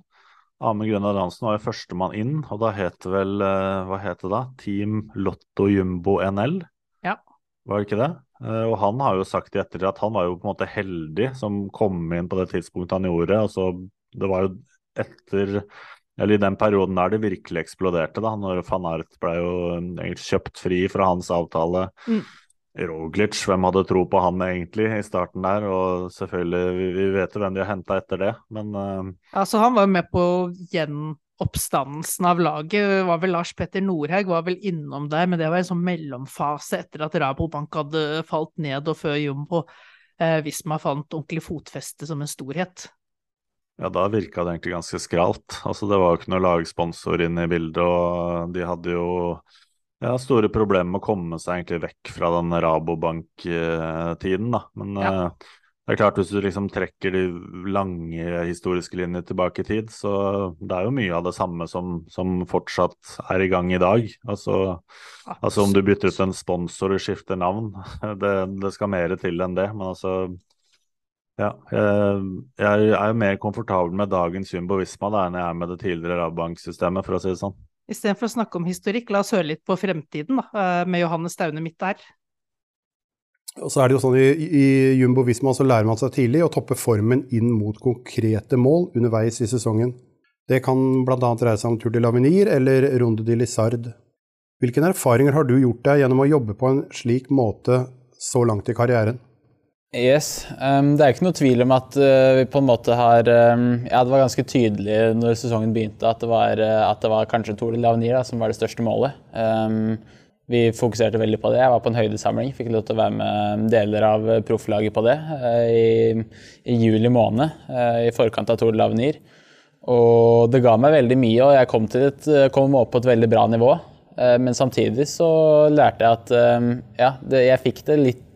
S4: Amund Grønland Hansen var jo førstemann inn, og da het det vel eh, Hva het det da? Team Lotto Jumbo NL?
S3: Ja.
S4: Var det ikke det? Eh, og han har jo sagt i ettertid at han var jo på en måte heldig som kom inn på det tidspunktet han gjorde. Altså, det var jo etter eller i den perioden der det virkelig eksploderte, da, når van Art ble jo egentlig kjøpt fri fra hans avtale. Mm. Roglic, hvem hadde tro på han egentlig i starten der? Og selvfølgelig, vi, vi vet jo hvem de har henta etter det, men uh...
S3: Altså, han var jo med på gjenoppstandelsen av laget. Var vel Lars Petter Norhaug var vel innom der, men det var en sånn mellomfase etter at Rabobank hadde falt ned, og før Jumbo eh, Visma fant ordentlig fotfeste som en storhet.
S4: Ja, da virka det egentlig ganske skralt. Altså, det var jo ikke noen lagsponsor inne i bildet, og de hadde jo ja, store problemer med å komme seg egentlig vekk fra den Rabobank-tiden, da. Men ja. uh, det er klart, hvis du liksom trekker de lange historiske linjer tilbake i tid, så det er jo mye av det samme som, som fortsatt er i gang i dag. Altså, altså, om du bytter ut en sponsor og skifter navn, det, det skal mer til enn det. Men altså ja, jeg, er jo mer komfortabel med dagens Jumbo Visma da, enn jeg er med det tidligere Rabobank-systemet, for å si det sånn.
S3: Istedenfor å snakke om historikk, la oss høre litt på fremtiden, da, eh, med Johannes Staune midt der.
S5: Og så er det jo sånn I, i Jumbo Visma så lærer man seg tidlig å toppe formen inn mot konkrete mål underveis i sesongen. Det kan bl.a. dreie seg om Tour de l'Avenir eller Ronde de Lizard. Hvilke erfaringer har du gjort deg gjennom å jobbe på en slik måte så langt i karrieren?
S7: Yes. Um, det er ikke noe tvil om at uh, vi på en måte har um, Ja, det var ganske tydelig når sesongen begynte at det var, uh, at det var kanskje Tour de som var det største målet. Um, vi fokuserte veldig på det. Jeg var på en høydesamling, fikk lov til å være med deler av profflaget på det uh, i, i, juli måned i forkant av Tour de. Og det ga meg veldig mye, og jeg kom, et, kom opp på et veldig bra nivå. Men samtidig så lærte jeg at ja, det, jeg fikk det litt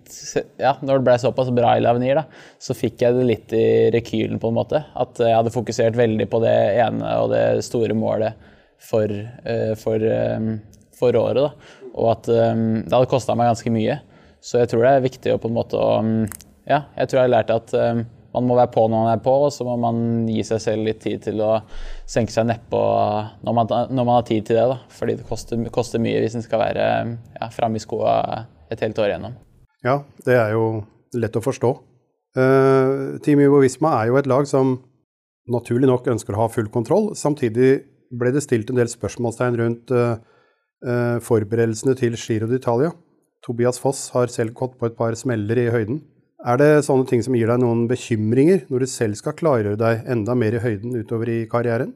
S7: ja, når det ble såpass bra i Lavenir, da, så fikk jeg det litt i rekylen, på en måte. At jeg hadde fokusert veldig på det ene og det store målet for, uh, for, um, for året. Da. Og at um, det hadde kosta meg ganske mye. Så jeg tror det er viktig å på en måte um, Ja, jeg tror jeg har lært at man må være på når man er på, og så må man gi seg selv litt tid til å senke seg nedpå når, man, når man har tid til det. Da. Fordi det koster, koster mye hvis en skal være ja, framme i skoa et helt år igjennom.
S5: Ja, det er jo lett å forstå. Uh, Team Ivo Visma er jo et lag som naturlig nok ønsker å ha full kontroll. Samtidig ble det stilt en del spørsmålstegn rundt uh, uh, forberedelsene til Giro d'Italia. Tobias Foss har selv gått på et par smeller i høyden. Er det sånne ting som gir deg noen bekymringer når du selv skal klargjøre deg enda mer i høyden utover i karrieren?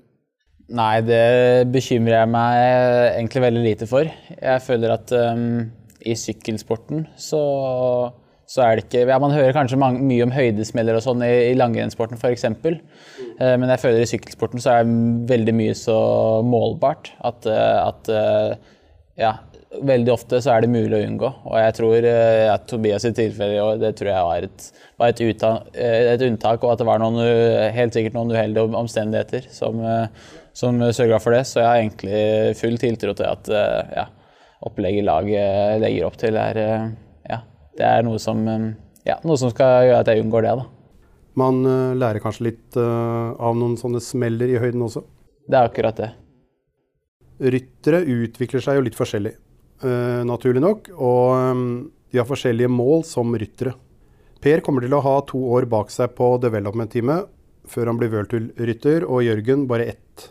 S7: Nei, det bekymrer jeg meg egentlig veldig lite for. Jeg føler at um i sykkelsporten så, så, er det ikke ja, Man hører kanskje mange, mye om høydesmeller og sånn i, i langrennssporten f.eks. Eh, men jeg føler i sykkelsporten så er veldig mye så målbart at, eh, at eh, ja, veldig ofte så er det mulig å unngå. Og jeg tror at Tobias i tilfelle i det tror jeg var et, var et, uttak, et, unntak, og at det var noen, helt sikkert noen uheldige omstendigheter som, som sørga for det. Så jeg har egentlig full tiltro til at ja, opplegget laget legger opp til, er, eh, ja, det er noe som, eh, ja, noe som skal gjøre at jeg unngår det. da.
S5: Man uh, lærer kanskje litt av noen sånne smeller i høyden også?
S7: Det er akkurat det.
S5: Ryttere utvikler seg jo litt forskjellig, naturlig nok. Og de har forskjellige mål som ryttere. Per kommer til å ha to år bak seg på development-teamet før han blir World-rytter, og Jørgen bare ett.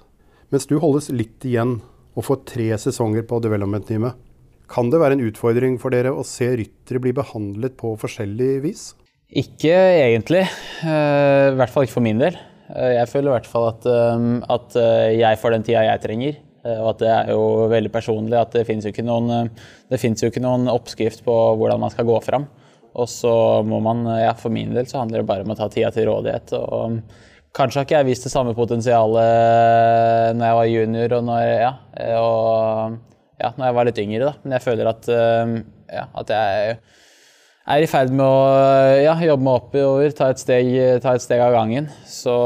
S5: Mens du holdes litt igjen og får tre sesonger på development-teamet. Kan det være en utfordring for dere å se ryttere bli behandlet på forskjellig vis?
S7: Ikke egentlig. Eh, I hvert fall ikke for min del. Eh, jeg føler i hvert fall at, eh, at jeg får den tida jeg trenger. Og at det er jo veldig personlig. At det fins jo, jo, ikke noen oppskrift på hvordan man skal gå fram. Og så må man, ja, for min del så handler det bare om å ta tida til rådighet. og Kanskje har ikke jeg vist det samme potensialet når jeg var junior og når, ja, og, ja, når jeg var litt yngre. Da. Men jeg føler at, eh, ja, at jeg er i ferd med å ja, jobbe meg oppover, ta et steg, ta et steg av gangen. Så,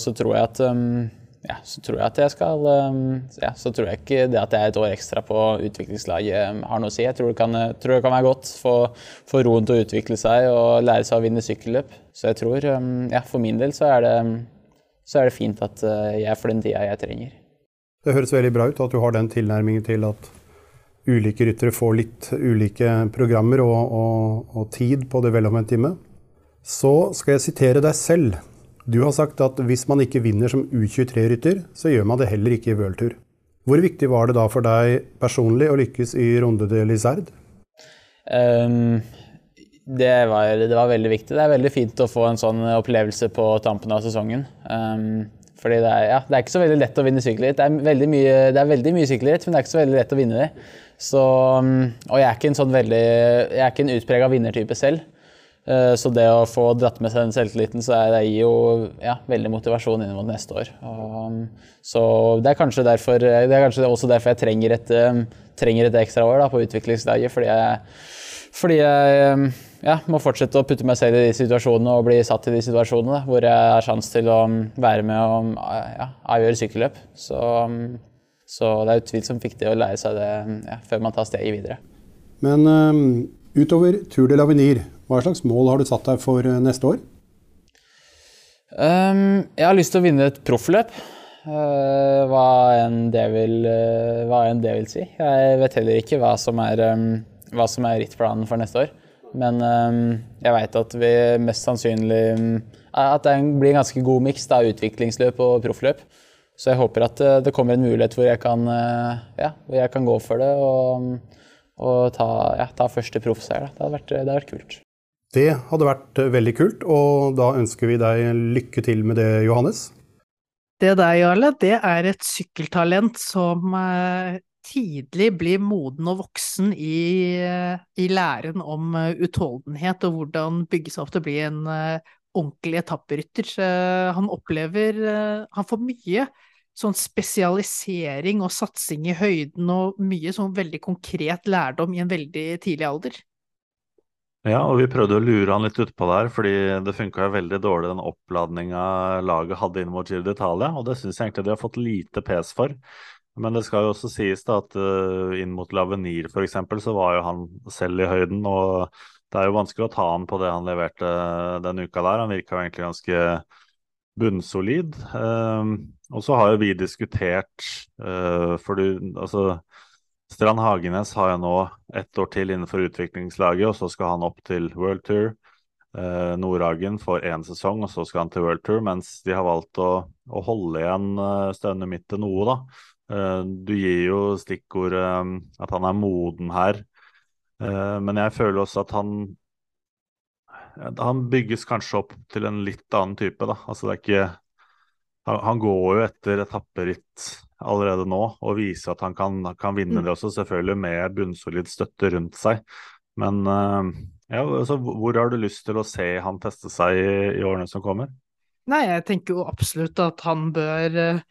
S7: så, tror jeg at ja, så tror jeg at jeg skal ja, Så tror jeg ikke det at jeg er et år ekstra på utviklingslaget har noe å si. Jeg tror det kan, tror det kan være godt for, få roen til å utvikle seg og lære seg å vinne sykkelløp. Så jeg tror, ja, for min del så er det, så er det fint at eh, jeg får den tida jeg trenger.
S5: Det høres veldig bra ut at du har den tilnærmingen til at ulike ryttere får litt ulike programmer og, og, og tid på development-teamet. Så skal jeg sitere deg selv. Du har sagt at hvis man ikke vinner som U23-rytter, så gjør man det heller ikke i World Hvor viktig var det da for deg personlig å lykkes i Ronde de Lizard?
S7: Um, det, var, det, var, veldig viktig. Det er veldig fint å få en sånn opplevelse på tampen av sesongen. Um, fordi det er, ja, det er, ikke så veldig lett å vinne sykkelritt. Det, er mye, det er veldig mye sykkelritt, men det er ikke så veldig lett å vinne det. Så, um, og jeg er ikke en sånn veldig en utprega vinnertype selv. Uh, så det å få dratt med seg den selvtilliten, så er det gir jo ja, veldig motivasjon inn mot neste år. Um, så det er kanskje derfor Det er kanskje også derfor jeg trenger et, um, trenger et ekstra år da, på utviklingslaget. Fordi jeg, fordi jeg ja, må fortsette å putte meg selv i de situasjonene og bli satt i de situasjonene hvor jeg har sjanse til å um, være med og um, ja, avgjøre sykkelløp. Så, um, så, det er utvilsomt viktig å lære seg det ja, før man tar steget videre.
S5: Men um, utover Tour de l'Avenir, hva slags mål har du satt deg for uh, neste år?
S7: Um, jeg har lyst til å vinne et proffløp. Uh, hva, enn det vil, uh, hva enn det vil si. Jeg vet heller ikke hva som er, um, hva som er rittplanen for neste år. Men um, jeg veit at vi mest sannsynlig At det blir en ganske god miks av utviklingsløp og proffløp. Så jeg håper at det kommer en mulighet hvor jeg kan, ja, hvor jeg kan gå for det og, og ta, ja, ta, første proffseier. Det, det hadde vært kult.
S5: Det hadde vært uh, veldig kult, og da ønsker vi deg lykke til med det, Johannes.
S3: Det der, Jarle, det er et sykkeltalent som tidlig blir moden og voksen i, i læren om eh, utholdenhet og hvordan bygge seg opp til å bli en ordentlig etapperytter. Han opplever Han får mye sånn spesialisering og satsing i høyden og mye sånn veldig konkret lærdom i en veldig tidlig alder.
S4: Ja, og vi prøvde å lure han litt utpå der, fordi det funka veldig dårlig den oppladninga laget hadde inn mot Giro d'Italia, og det syns jeg egentlig de har fått lite pes for. Men det skal jo også sies da at uh, inn mot Lavenir f.eks. så var jo han selv i høyden. Og det er jo vanskelig å ta han på det han leverte den uka der. Han virka jo egentlig ganske bunnsolid. Uh, og så har jo vi diskutert, uh, for du altså Strand Hagenes har jo nå ett år til innenfor utviklingslaget, og så skal han opp til World Tour. Eh, Nordhagen får én sesong, og så skal han til World Tour, mens de har valgt å, å holde igjen uh, Støne midt til noe, da. Eh, du gir jo stikkordet eh, at han er moden her, eh, men jeg føler også at han han bygges kanskje opp til en litt annen type, da. Altså det er ikke Han går jo etter etapperitt allerede nå og vise at han kan, kan vinne mm. det også, selvfølgelig med bunnsolid støtte rundt seg. Men ja, altså, hvor har du lyst til å se han teste seg i, i årene som kommer?
S3: Nei, jeg tenker jo absolutt at han bør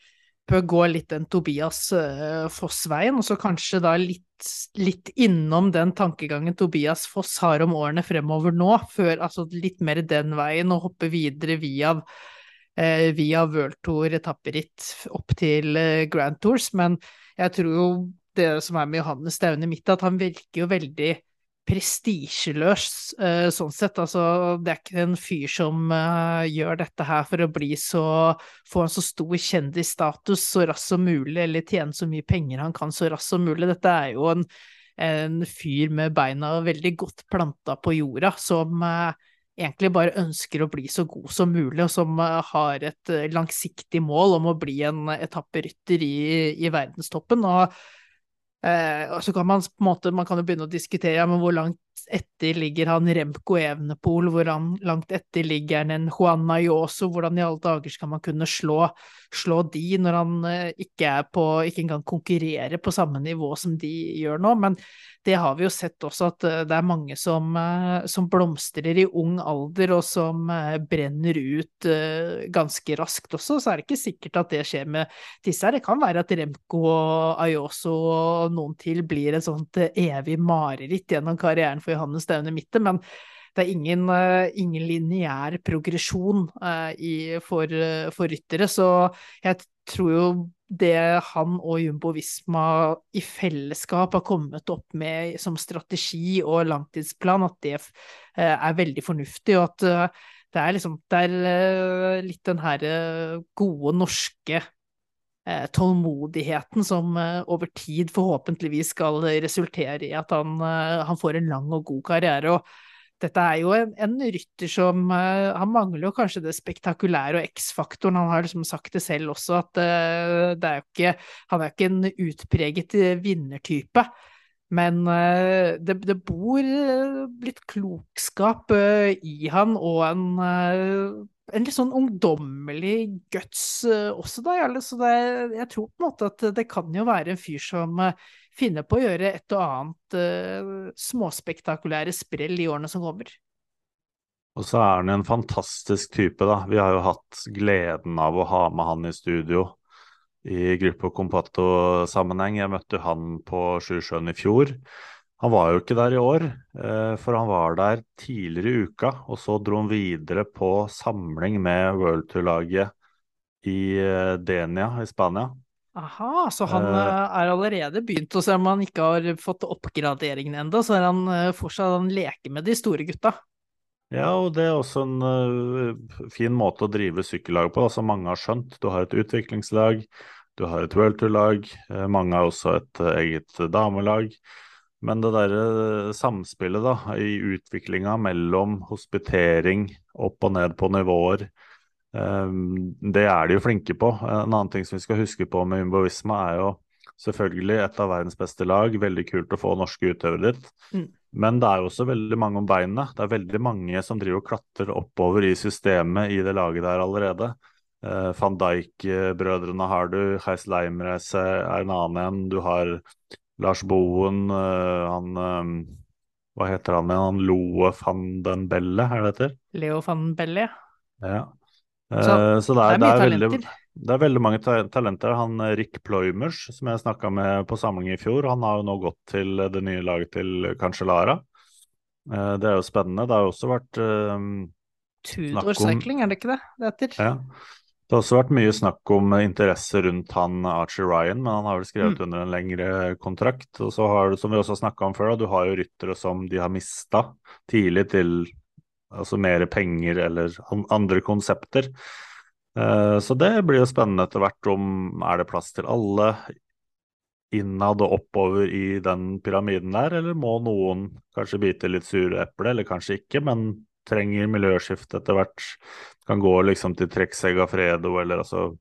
S3: bør gå litt den Tobias uh, Foss-veien, og så kanskje da litt, litt, innom den tankegangen Tobias Foss har om årene fremover nå, før altså litt mer den veien, og hoppe videre via, via World Tour etapperitt opp til uh, Grand Tours. Men jeg tror jo det som er med Johannes Staune mitt, at han virker jo veldig prestisjeløs uh, sånn sett. Altså, det er ikke en fyr som gjør dette her for å bli så få en så stor kjendisstatus så raskt som mulig, eller tjene så mye penger han kan så raskt som mulig. Dette er jo en, en fyr med beina veldig godt planta på jorda, som uh, egentlig bare ønsker å bli så god som mulig, og som har et langsiktig mål om å bli en etapperytter i, i verdenstoppen. og Eh, og så kan man på en måte, man kan jo begynne å diskutere ja, men hvor langt etter ligger han Remco Evenepool, hvor han langt etter ligger han en Juan Ayoso, hvordan i alle dager skal man kunne slå, slå de når han eh, ikke er på, ikke engang konkurrerer på samme nivå som de gjør nå, men det har vi jo sett også at eh, det er mange som, eh, som blomstrer i ung alder og som brenner ut ganske raskt også, så er det ikke sikkert at det skjer med disse her. Det kan være at Remco og Ayoso og noen til blir et sånt evig mareritt gjennom karrieren for Johannes Staune Mitte, men det er ingen, uh, ingen lineær progresjon uh, i, for, uh, for, ryttere. Så jeg tror jo det han og Jumbo Visma i fellesskap har kommet opp med som strategi og langtidsplan, at det er veldig fornuftig. og at det er liksom det er litt den her gode norske eh, tålmodigheten som eh, over tid forhåpentligvis skal resultere i at han, eh, han, får en lang og god karriere. og dette er jo en, en rytter som Han mangler jo kanskje det spektakulære og X-faktoren. Han har liksom sagt det selv også, at det er jo ikke Han er ikke en utpreget vinnertype. Men det, det, bor litt klokskap i han, og en, en litt sånn ungdommelig guts også, da. Så det, jeg tror på en måte at det kan jo være en fyr som finner på å gjøre et og annet småspektakulære sprell i årene som kommer.
S4: Og så er han en fantastisk type, da. Vi har jo hatt gleden av å ha med han i studio i Gruppo Compatto-sammenheng. Jeg møtte han på Sjusjøen i fjor. Han var jo ikke der i år, eh, for han var der tidligere i uka. Og så dro han videre på samling med World Tour-laget i eh, Denia i Spania.
S3: Aha, så han uh, er allerede begynt, og selv om han ikke har fått oppgraderingen ennå, så er han fortsatt han leker med de store gutta.
S4: Ja, og det er også en fin måte å drive sykkellaget på, da, som mange har skjønt. Du har et utviklingslag, du har et worldtour-lag, uh, mange har også et eget damelag. Men det derre samspillet da, i utviklinga mellom hospitering, opp og ned på nivåer, det er de jo flinke på. En annen ting som vi skal huske på med Jumbo er jo selvfølgelig et av verdens beste lag. Veldig kult å få norske utøvere dit. Mm. Men det er jo også veldig mange om beinet. Det er veldig mange som driver og klatrer oppover i systemet i det laget der allerede. Uh, Van Dijk-brødrene har du, Heis Leimreise er en annen en. Du har Lars Boen, uh, han um, Hva heter han igjen? Han Loe van den Belle, er det det heter?
S3: Leo van Belle,
S4: ja. Ja, så, så det er, det er, det er veldig det er veldig mange ta talenter. Han eh, Rick Ploymers, som jeg snakka med på samling i fjor, han har jo nå gått til det nye laget til Cancellara. Eh, det er jo spennende. Det har jo også vært um,
S3: Tudor Cycling, er det ikke det det heter?
S4: Ja. Det har også vært mye snakk om interesse rundt han Archie Ryan, men han har vel skrevet mm. under en lengre kontrakt. Og så har du, som vi også har snakka om før, du har jo ryttere som de har mista tidlig til altså mer penger eller andre konsepter. Eh, så det blir jo spennende etter hvert om er det plass til alle innad og oppover i den pyramiden der, eller må noen kanskje bite litt sure eple, eller kanskje ikke, men trenger miljøskifte etter hvert. Kan gå liksom til Treksega Fredo, eller altså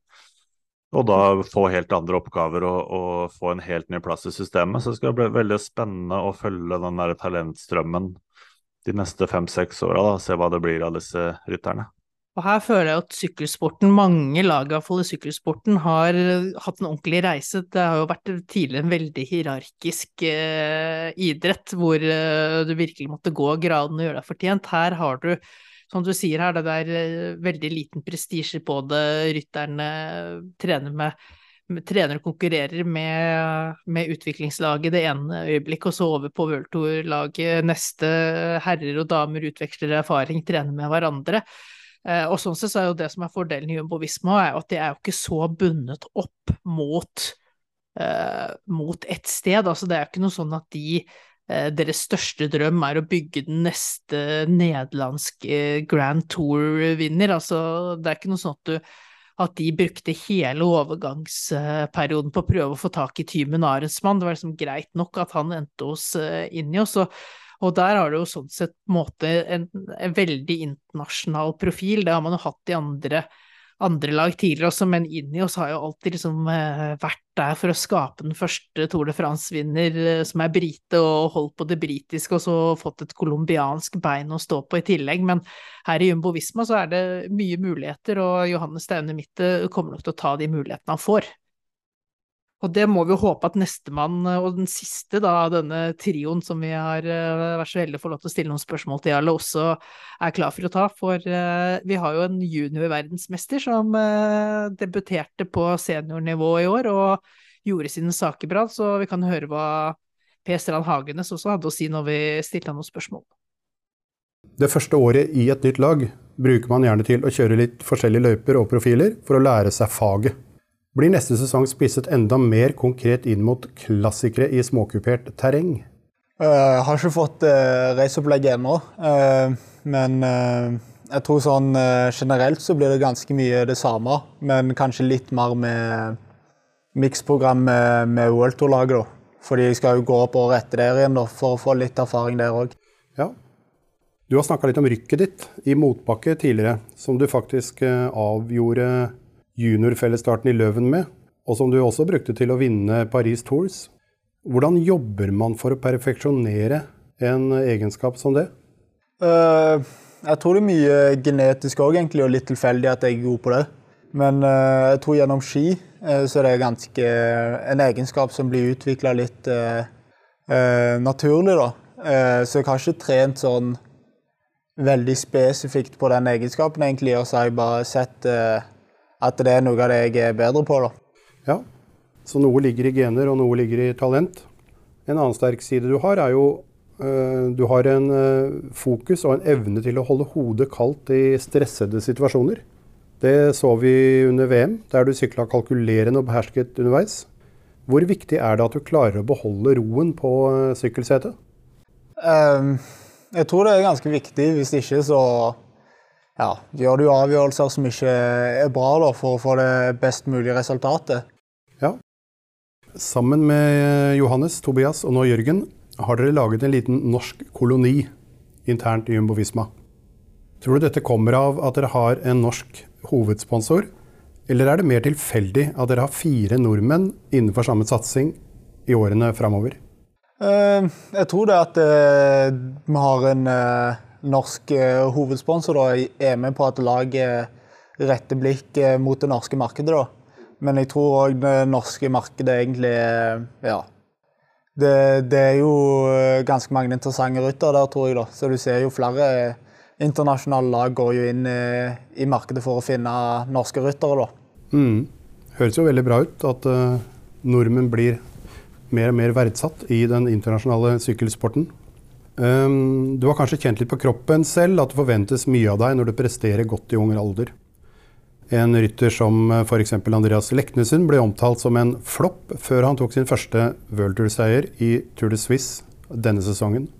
S4: Og da få helt andre oppgaver og, og, få en helt ny plass i systemet. Så det skal bli veldig spennende å følge den der talentstrømmen de neste fem-seks åra, se hva det blir av disse rytterne.
S3: Og her føler jeg at sykkelsporten, mange lag iallfall i sykkelsporten, har hatt en ordentlig reise. Det har jo vært tidligere en veldig hierarkisk eh, idrett, hvor eh, du virkelig måtte gå graden og gjøre deg fortjent. Her har du, som du sier her, det er eh, veldig liten prestisje på det. Rytterne trener med trener og konkurrerer med, med, utviklingslaget det ene øyeblikket, og så over på World Tour-laget neste. Herrer og damer utveksler erfaring, trener med hverandre. Eh, og sånn sett så er jo det som er fordelen i Jumbo er at de er jo ikke så bundet opp mot, uh, mot ett sted. Altså det er jo ikke noe sånn at de uh, deres største drøm er å bygge den neste nederlandske Grand Tour-vinner. Altså det er ikke noe sånn at du at de brukte hele overgangsperioden på å prøve å få tak i Tymen Arensmann. Det var liksom greit nok at han endte hos Injos. Og og der har det jo sånn sett på en måte en, en, veldig internasjonal profil. Det har man jo hatt i andre, andre lag tidligere også, men inni oss har jo alltid liksom eh, vært der for å skape den første Tour de France-vinner eh, som er brite, og holdt på det britiske, og så fått et colombiansk bein å stå på i tillegg. Men her i Jumbo Visma så er det mye muligheter, og Johannes Staune Mitte kommer nok til å ta de mulighetene han får. Og det må vi jo håpe at nestemann, og den siste av denne trioen som vi har uh, vært så heldige å få lov til å stille noen spørsmål til, alle også er klar for å ta. For uh, vi har jo en junior-verdensmester som debuterte på seniornivå i år og gjorde sine saker bra, så vi kan høre hva Per Strand Hagenes også hadde å si når vi stilte han noen spørsmål.
S5: Det første året i et nytt lag bruker man gjerne til å kjøre litt forskjellige løyper og profiler for å lære seg faget blir neste sesong spisset enda mer konkret inn mot klassikere i småkupert terreng?
S8: Jeg uh, har ikke fått uh, reiseopplegget ennå, uh, men jeg tror sånn generelt så blir det ganske mye det samme, men kanskje litt mer med miksprogram med, World Tour-laget. Fordi jeg skal jo gå opp året etter der igjen da, for å få litt erfaring der òg.
S5: Ja. Du har snakka litt om rykket ditt i motbakke tidligere, som du faktisk avgjorde juniorfellesstarten i Løven med, og som du også brukte til å vinne Paris Tours. Hvordan jobber man for å perfeksjonere en egenskap som det?
S8: Uh, jeg tror det er mye genetisk òg, egentlig, og litt tilfeldig at jeg er god på det. Men uh, jeg tror gjennom ski uh, så er det ganske en egenskap som blir utvikla litt naturlig, da. Så jeg har ikke trent sånn veldig spesifikt på den egenskapen, egentlig, og så har jeg bare sett at det er noe av det jeg er bedre på, da.
S5: Ja, så noe ligger i gener, og noe ligger i talent. En annen sterk side du har, er jo uh, du har en uh, fokus og en evne til å holde hodet kaldt i stressede situasjoner. Det så vi under VM, der du sykla kalkulerende og behersket underveis. Hvor viktig er det at du klarer å beholde roen på uh, sykkelsetet?
S8: Um, jeg tror det er ganske viktig. Hvis ikke så ja, gjør du avgjørelser som ikke er bra da, for å få det best mulige resultatet.
S5: Ja. Sammen med Johannes, Tobias og nå Jørgen har dere laget en liten norsk koloni internt i Jumbo Visma. Tror du dette kommer av at dere har en norsk hovedsponsor, eller er det mer tilfeldig at dere har fire nordmenn innenfor samme satsing i årene framover?
S8: Uh, jeg tror det at uh, vi har en norsk hovedsponsor da, er med på at laget retter blikk mot det norske markedet. da. Men jeg tror òg det norske markedet egentlig Ja. Det, det, er jo ganske mange interessante ryttere der, tror jeg. da. Så du ser jo flere internasjonale lag går jo inn i, i markedet for å finne norske ryttere, da.
S5: Mm. Høres jo veldig bra ut at uh, nordmenn blir mer og mer verdsatt i den internasjonale sykkelsporten. Um, du har kanskje kjent litt på kroppen selv at det forventes mye av deg når du presterer godt i ung alder. En rytter som eh, f.eks. Andreas Leknesund ble omtalt som en flopp før han tok sin første World Tour-seier i Tour de Suisse denne sesongen.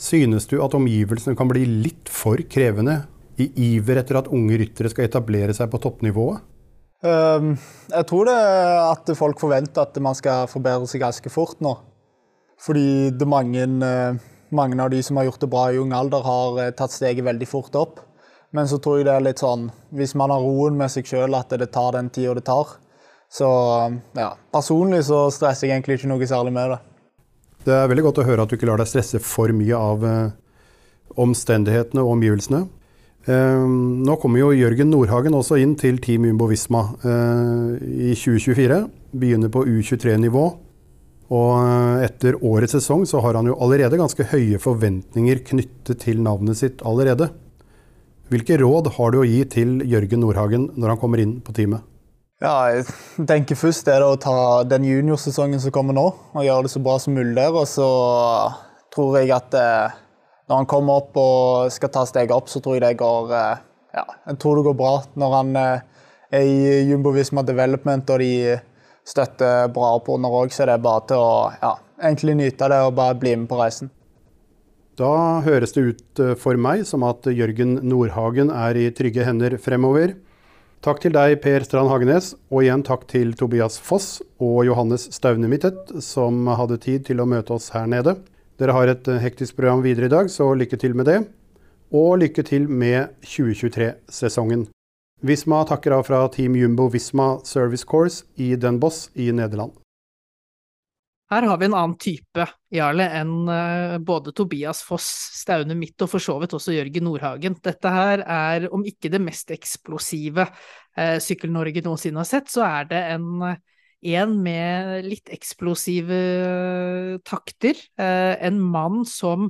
S5: Synes du at omgivelsene kan bli litt for krevende i iver etter at unge ryttere skal etablere seg på toppnivået?
S8: Um, jeg tror det at folk forventer at man skal forbedre seg ganske fort nå. Fordi det er mange, eh, mange av de som har gjort det bra i ung alder, har eh, tatt steget veldig fort opp. Men så tror jeg det er litt sånn Hvis man har roen med seg sjøl, at det tar den tida det tar. Så ja, personlig så stresser jeg egentlig ikke noe særlig med det.
S5: Det er veldig godt å høre at du ikke lar deg stresse for mye av eh, omstendighetene og omgivelsene. Eh, nå kommer jo Jørgen Nordhagen også inn til Team Umbo Visma eh, i 2024. Begynner på U23-nivå. Og eh, etter årets sesong så har han jo allerede ganske høye forventninger knyttet til navnet sitt allerede. Hvilke råd har du å gi til Jørgen Nordhagen når han kommer inn på teamet?
S8: Ja, jeg tenker først er det å ta den juniorsesongen som kommer nå, og gjøre det så bra som mulig der. Og så tror jeg at eh, når han kommer opp og skal ta steget opp, så tror jeg det går eh, ja, jeg tror det går bra. Når han er i Jumbo Visma Development og de støtter bra opp under òg, så er bare til å ja, egentlig nyte det og bare bli med på reisen.
S5: Da høres det ut eh, for meg som at Jørgen Nordhagen er i trygge hender fremover. Takk til deg, Per Strand Hagenes, og igjen takk til Tobias Foss og Johannes Staune Mittet, som hadde tid til å møte oss her nede. Dere har et eh, hektisk program videre i dag, så lykke til med det. Og lykke til med 2023-sesongen. Visma takker av fra Team Jumbo Visma Service Course i Den i Nederland.
S3: Her har vi en annen type, Jarle, enn uh, både Tobias Foss, Staune Midt og for så vidt også Jørgen Nordhagen. Dette her er, om ikke det mest eksplosive eh, Sykkel-Norge noensinne har sett, så er det en, en med litt eksplosive takter. Eh, en mann som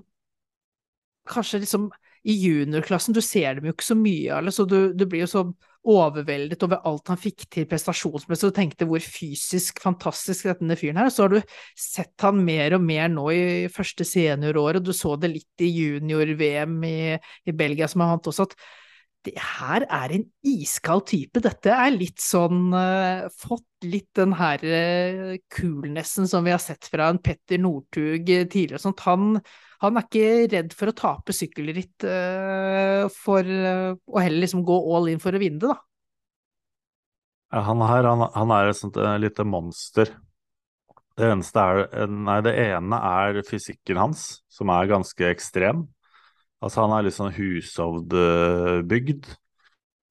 S3: kanskje liksom i juniorklassen, du ser dem jo ikke så mye, Jarle, så du, du blir jo så overveldet over alt han fikk til prestasjonsmessig, og tenkte hvor fysisk fantastisk denne fyren her. Så har du sett han mer og mer nå i første senioråret, og du så det litt i junior-VM i, i, Belgia som han vant også, at det her er en iskald type. Dette er litt sånn uh, Fått litt den her uh, coolnessen som vi har sett fra en Petter Northug tidligere. Sånt. Han, han er ikke redd for å tape sykkelritt uh, for uh, å heller liksom gå all in for å vinne det, da.
S4: Ja, han her han, han er et sånt uh, lite monster. Det er Nei, det ene er fysikken hans, som er ganske ekstrem. Altså, han er litt sånn hushovdbygd.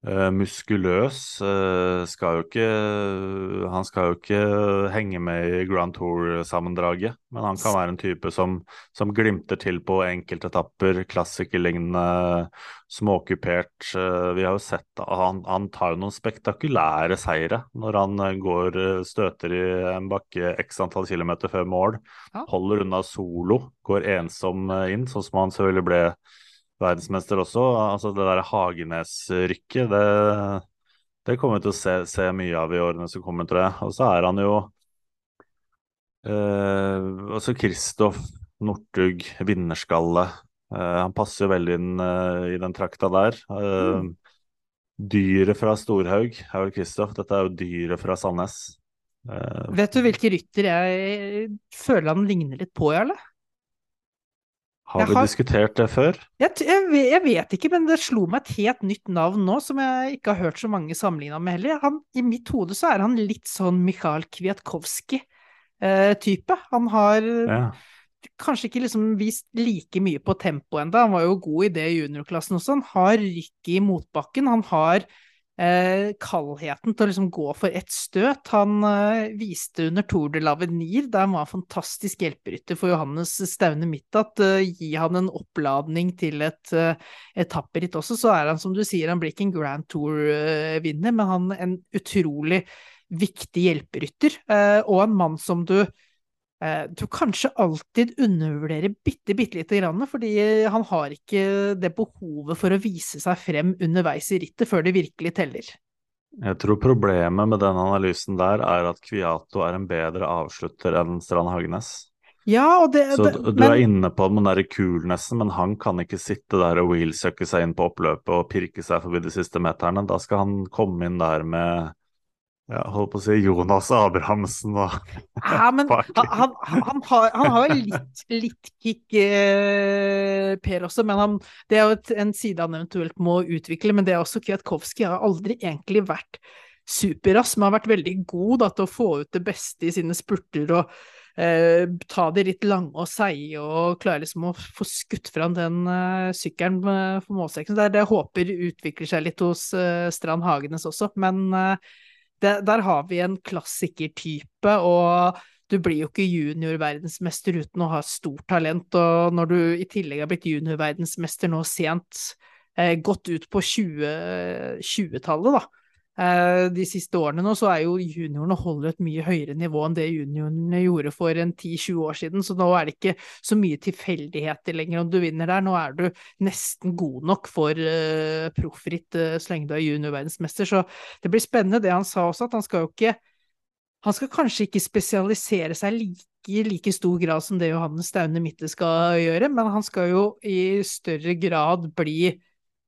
S4: Eh, muskuløs. Uh, skal ikke Han skal jo ikke henge med i Grand Tour-sammendraget, men han kan være en type som, som glimter til på enkeltetapper, klassikerlignende, småkupert. Eh, vi har jo sett han, han tar jo noen spektakulære seire når han går støter i en bakke x antall kilometer før mål, holder unna solo, går ensom inn, sånn som han selvfølgelig ble verdensmester også. Altså det der Hagenes-rykket, det, det kommer vi til å se, se mye av i årene som kommer, tror jeg. Og så er han jo eh, Altså Kristoff Northug, vinnerskalle. Eh, han passer jo veldig inn eh, i den trakta der. Eh, Dyret fra Storhaug er vel Kristoff. Dette er jo dyret fra Sandnes. Eh,
S3: Vet du hvilke rytter jeg føler han ligner litt på, eller?
S4: Har vi
S3: har-
S4: diskutert det før?
S3: Jeg, jeg, jeg vet ikke, men det slo meg et helt nytt navn nå, som jeg ikke har hørt så mange sammenligna med heller. Han, I mitt hode så er han litt sånn Mikhail Kwiatkowski-type. han har
S4: Ja.
S3: kanskje ikke liksom vist like mye på tempo enda, Han var jo god i det i juniorklassen også. Han har rykk i motbakken. Han har eh, kaldheten til å liksom gå for ett støt. Han eh, viste under Tour de l'Avenir, der han var fantastisk hjelperytter for Johannes Staune Mittat. eh, gi han en oppladning til et eh, etapperitt også, så er han som du sier, han blir ikke en Grand Tour-vinner, men han en utrolig viktig hjelperytter, eh, og en mann som du eh, du kanskje alltid undervurderer bitte, bitte lite grann, fordi han har ikke det behovet for å vise seg frem underveis i rittet før det virkelig teller.
S4: Jeg tror problemet med den analysen der er at Kviato er en bedre avslutter enn Strand Hagenes.
S3: Ja, og det,
S4: Så
S3: det
S4: du men... er inne på den derre coolnessen, men han kan ikke sitte der og wheelsucke seg inn på oppløpet og pirke seg forbi de siste meterne. Da skal han komme inn der med ja, holdt på å si Jonas Abrahamsen og
S3: Ja, men han, han, han, har, han har jo litt, litt kick, eh, Per også, men han, det er jo et, en side han eventuelt må utvikle. Men det er også Kwiatkowski har aldri egentlig vært superrask, men har vært veldig god da, til å få ut det beste i sine spurter og eh, ta det litt lange og seige og klare liksom å få skutt fram den eh, sykkelen eh, for målstreken. Det det håper utvikler seg litt hos eh, Strand Hagenes også, men eh, det, der har vi en klassikertype, og du blir jo ikke juniorverdensmester uten å ha stort talent, og når du i tillegg har blitt juniorverdensmester nå sent, eh, gått ut på 20 20-tallet, da, eh, de siste årene nå, så er jo juniorene holder et mye høyere nivå enn det juniorene gjorde for en 10-20 år siden, så nå er det ikke så mye tilfeldigheter lenger. Om du vinner der, nå er du nesten god nok for uh, proffritt uh, så lenge du er juniorverdensmester, så det blir spennende det han sa også, at han skal jo ikke han skal kanskje ikke spesialisere seg like, i like stor grad som det Johannes Staune Mitte skal gjøre, men han skal jo i større grad bli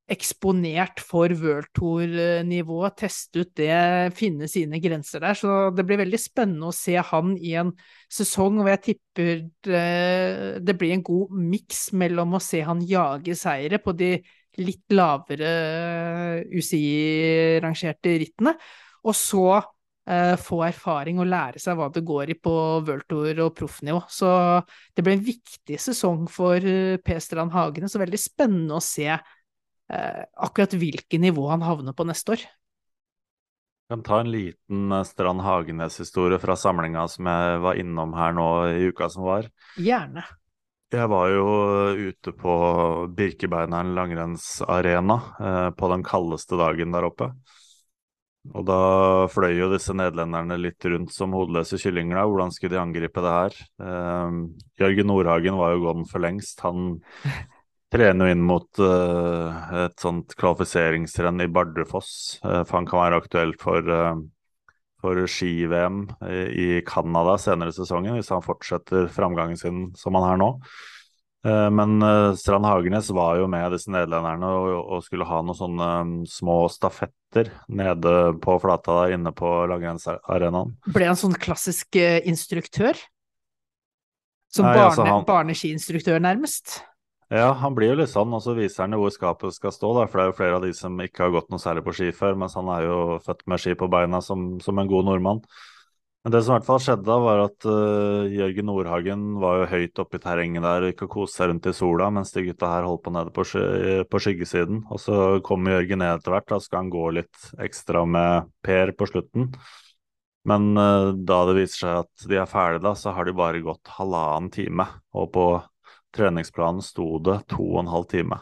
S3: eksponert for World Tour-nivået, teste ut det, finne sine grenser der. Så det blir veldig spennende å se han i en sesong hvor jeg tipper det, det blir en god miks mellom å se han jage seire på de litt lavere UCI-rangerte rittene, og så eh, få erfaring og lære seg hva det går i på World Tour og proffnivå. Så det blir en viktig sesong for eh, P. Strand Hagene, så veldig spennende å se eh, akkurat hvilket nivå han havner på neste år.
S4: Jeg kan ta en liten eh, Strand Hagenes-historie fra samlinga som jeg var innom her nå i uka som var.
S3: Gjerne.
S4: Jeg var jo ute på Birkebeineren langrennsarena eh, på den kaldeste dagen der oppe. Og da fløy jo disse nederlenderne litt rundt som hodeløse kyllinger. da. Hvordan skulle de angripe det her? Eh, Jørgen Nordhagen var jo gone for lengst. Han trener jo inn mot uh, et sånt kvalifiseringsrenn i Bardufoss, Uh, for han kan være aktuelt for, uh, for ski-VM i, Canada senere i sesongen, hvis han fortsetter framgangen sin som han er nå. Men Strand Hagenes var jo med disse nederlenderne og, og skulle ha noen sånne mm, små stafetter nede på flata der inne på langrennsarenaen.
S3: Ble han sånn klassisk instruktør? Som
S4: Nei,
S3: barne,
S4: altså, han-
S3: barneskiinstruktør, nærmest?
S4: Ja, han blir jo litt sånn, og så viser han jo hvor skapet skal stå, da, for det er jo flere av de som ikke har gått noe særlig på ski før, mens han er jo født med ski på beina som, som en god nordmann. Men det som i hvert fall skjedde, da, var at uh, Jørgen Nordhagen var jo høyt oppe i terrenget der og gikk og koste seg rundt i sola, mens de gutta her holdt på nede på, sky på skyggesiden. Og så kommer Jørgen ned etter hvert, da skal han gå litt ekstra med Per på slutten. Men uh, da det viser seg at de er ferdige, da, så har de bare gått halvannen time. Og på treningsplanen sto det to og en halv time.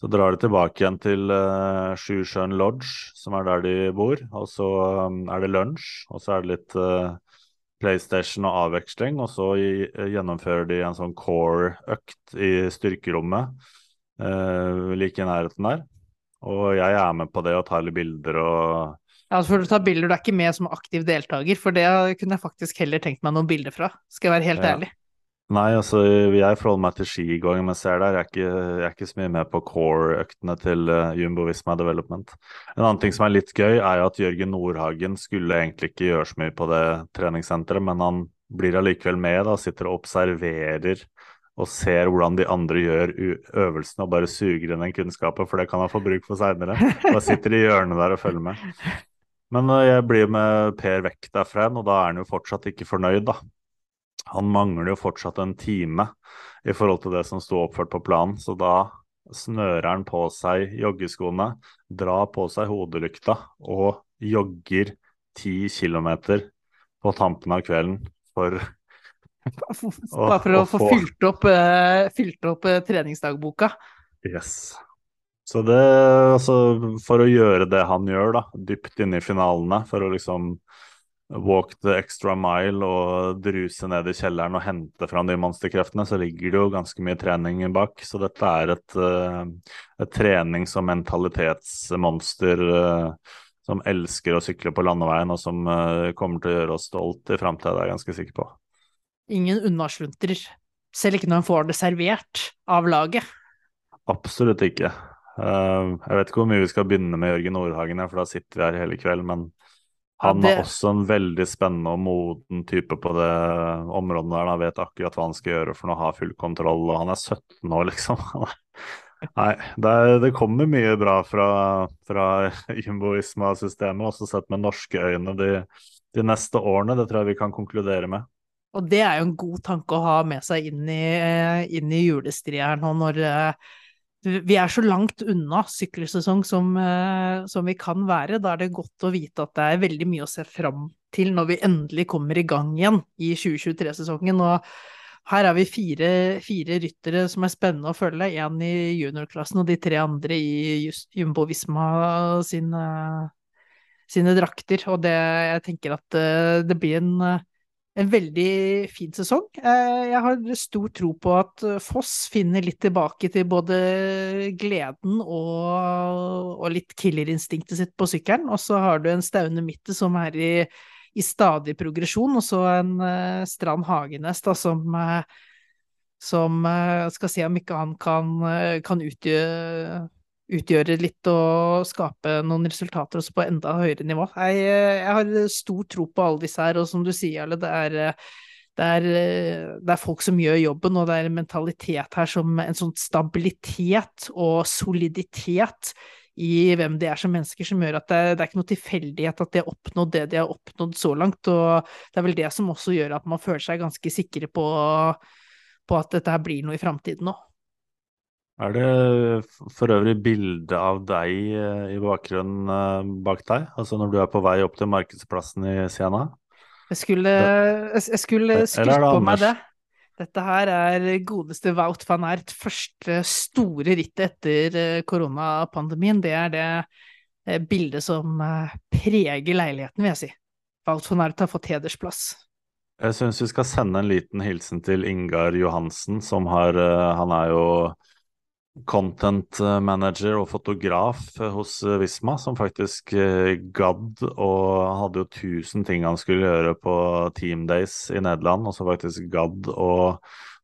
S4: Så drar de tilbake igjen til uh, Sjusjøen Lodge, som er der de bor. Og så um, er det lunsj, og så er det litt uh, PlayStation og avveksling. Og så i, uh, gjennomfører de en sånn core-økt i styrkerommet uh, like i nærheten der. Og jeg er med på det og tar litt bilder og
S3: Ja, for du tar bilder, du er ikke med som aktiv deltaker, for det kunne jeg faktisk heller tenkt meg noen bilder fra, skal jeg være helt
S4: Ja.
S3: ærlig.
S4: Nei, altså jeg forholder meg til skigåing mens jeg er der. Jeg er ikke, jeg er ikke så mye med på core-øktene til uh, Jumbo Visma Development. En annen ting som er litt gøy, er jo at Jørgen Nordhagen skulle egentlig ikke gjøre så mye på det treningssenteret, men han blir allikevel med, da, sitter og observerer og ser hvordan de andre gjør øvelsene og bare suger inn den kunnskapen, for det kan han få bruk for seinere. Bare sitter i hjørnet der og følger med. Men uh, jeg blir med Per vekk derfra og da er han jo fortsatt ikke fornøyd, da. Han mangler jo fortsatt en time i forhold til det som sto oppført på planen, så da snører han på seg joggeskoene, drar på seg hodelykta og jogger ti kilometer på tampen av kvelden for
S3: Bare for å
S4: å
S3: få fylt opp, eh, fylt opp eh, treningsdagboka.
S4: Yes. Så det, altså, for å gjøre det han gjør, da, dypt inne i finalene, for å liksom walk the extra mile og druse ned i kjelleren og hente fram de monsterkreftene, så ligger det jo ganske mye trening bak. Så dette er et, eh, et trenings- og mentalitetsmonster eh, som elsker å sykle på landeveien, og som eh, kommer til å gjøre oss stolt i framtida, det er jeg ganske sikker på.
S3: Ingen unnasluntrer, Selv ikke når en får det servert av laget.
S4: Absolutt ikke. Jeg vet ikke hvor mye vi skal begynne med Jørgen Nordhagen, for da sitter vi her hele kveld, men han er også en veldig spennende og moden type på det området der. Han vet akkurat hva han skal gjøre for å ha full kontroll, og han er 17 år, liksom. Nei, det, det kommer mye bra fra, fra Jumbo-Visma-systemet, også sett med norske øyne de, de neste årene. Det tror jeg vi kan konkludere med.
S3: Og det er jo en god tanke å ha med seg inn i, eh, inn i julestria her nå, når eh, vi er så langt unna sykkelsesong som, eh, som vi kan være. Da er det godt å vite at det er veldig mye å se fram til når vi endelig kommer i gang igjen i 2023-sesongen. Og her er vi fire, fire ryttere som er spennende å følge. Én i juniorklassen og de tre andre i Jumbo Visma sine, sine drakter. Og det, jeg tenker at eh, det blir en eh, en veldig fin sesong. Eh, Jeg har stor tro på at eh, Foss finner litt tilbake til både gleden og, og litt killerinstinktet sitt på sykkelen. Og så har du en Staune Mitte som er i, i stadig progresjon, og så en eh, Strand Hagenes da, som, som skal se om ikke han kan, kan utgjøre utgjøre litt og skape noen resultater også på enda høyere nivå. Jeg, jeg har stor tro på alle disse her, og som du sier, Jarle, det er, det, er, det er folk som gjør jobben, og det er en mentalitet her som en sånn stabilitet og soliditet i hvem de er som mennesker, som gjør at det, det er ikke noe tilfeldighet at de har oppnådd det de har oppnådd så langt, og det er vel det som også gjør at man føler seg ganske sikre på, på at dette her blir noe i framtiden òg.
S4: Er det for øvrig bilde av deg eh, i bakgrunnen eh, bak deg? Altså når du er på vei opp til markedsplassen i Siena?
S3: Jeg skulle, jeg, skulle skrytt på meg det. Dette her er godeste Wout van Ert første store rittet etter eh, koronapandemien. Det er det bildet som preger leiligheten, vil jeg si. Wout van Ert har fått hedersplass.
S4: Jeg syns vi skal sende en liten hilsen til Ingar Johansen, som har Han er jo content manager og fotograf eh, hos eh, Visma, som faktisk eh, gadd og hadde jo tusen ting han skulle gjøre på Team Days i Nederland, og som faktisk gadd å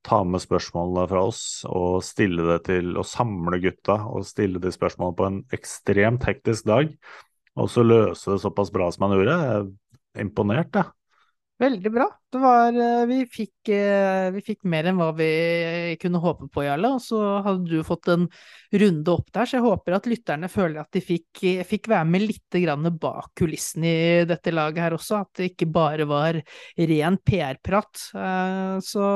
S4: ta med spørsmålene fra oss og stille det til å samle gutta og stille de spørsmålene på en ekstremt hektisk dag, og så løse det såpass bra som han gjorde. Er imponert, jeg.
S3: Veldig bra. Det var eh, Vi fikk, eh, vi fikk mer enn hva vi kunne håpe på, Jarle. Og så hadde du fått en runde opp der, så jeg håper at lytterne føler at de fikk, fikk være med litt bak kulissene i dette laget her også. At det ikke bare var ren PR-prat. Eh, så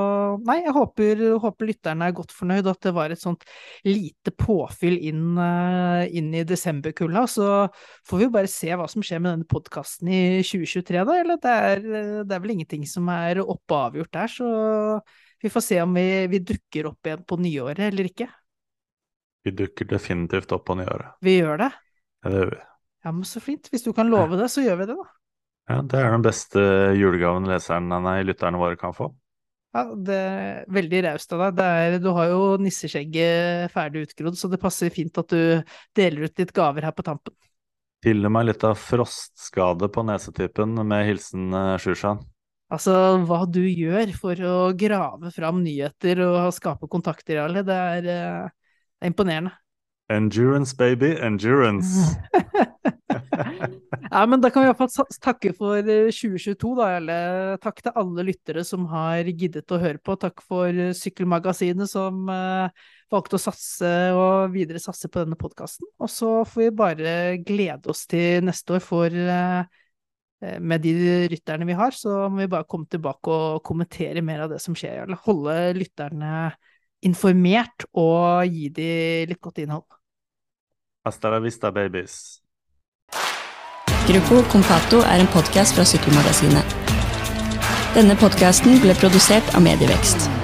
S3: nei, jeg håper, håper lytterne er godt fornøyd, at det var et sånt lite påfyll inn, inn i desemberkulda. Så får vi bare se hva som skjer med denne podkasten i 2023, da. Eller det er, det er vel ingenting som er oppe og avgjort der, så vi får se om vi, vi dukker opp igjen på nyåret eller ikke.
S4: Vi dukker definitivt opp på nyåret.
S3: Vi gjør det?
S4: Ja, det gjør vi.
S3: Ja, men så fint. Hvis du kan love det, så gjør vi det, da.
S4: Ja, det er den beste julegaven leserne, nei, lytterne våre kan få.
S3: Ja, det er veldig raust av deg. Du har jo nisseskjegget ferdig utgrodd, så det passer fint at du deler ut litt gaver her på tampen.
S4: Til og med litt av frostskade på nesetippen, med hilsen uh, Sjushan.
S3: Altså, hva du gjør for å grave fram nyheter og skape kontakter, Jarle, det er, uh, er imponerende.
S4: Endurance, baby. Endurance.
S3: ja, men da kan vi iallfall takke for 2022, eh, da, Jarle. Takk til alle lyttere som har giddet å høre på. Takk for Sykkelmagasinet som uh, valgte å satse og videre satse på denne podkasten. Og så får vi bare glede oss til neste år, for uh, med de rytterne vi har, så må vi bare komme tilbake og kommentere mer av det som skjer. Eller holde lytterne informert og gi dem litt godt innhold.
S4: Hasta la vista, babies.
S2: Gruppo Compato er en podkast fra Sykkelmagasinet. Denne podkasten ble produsert av Medievekst.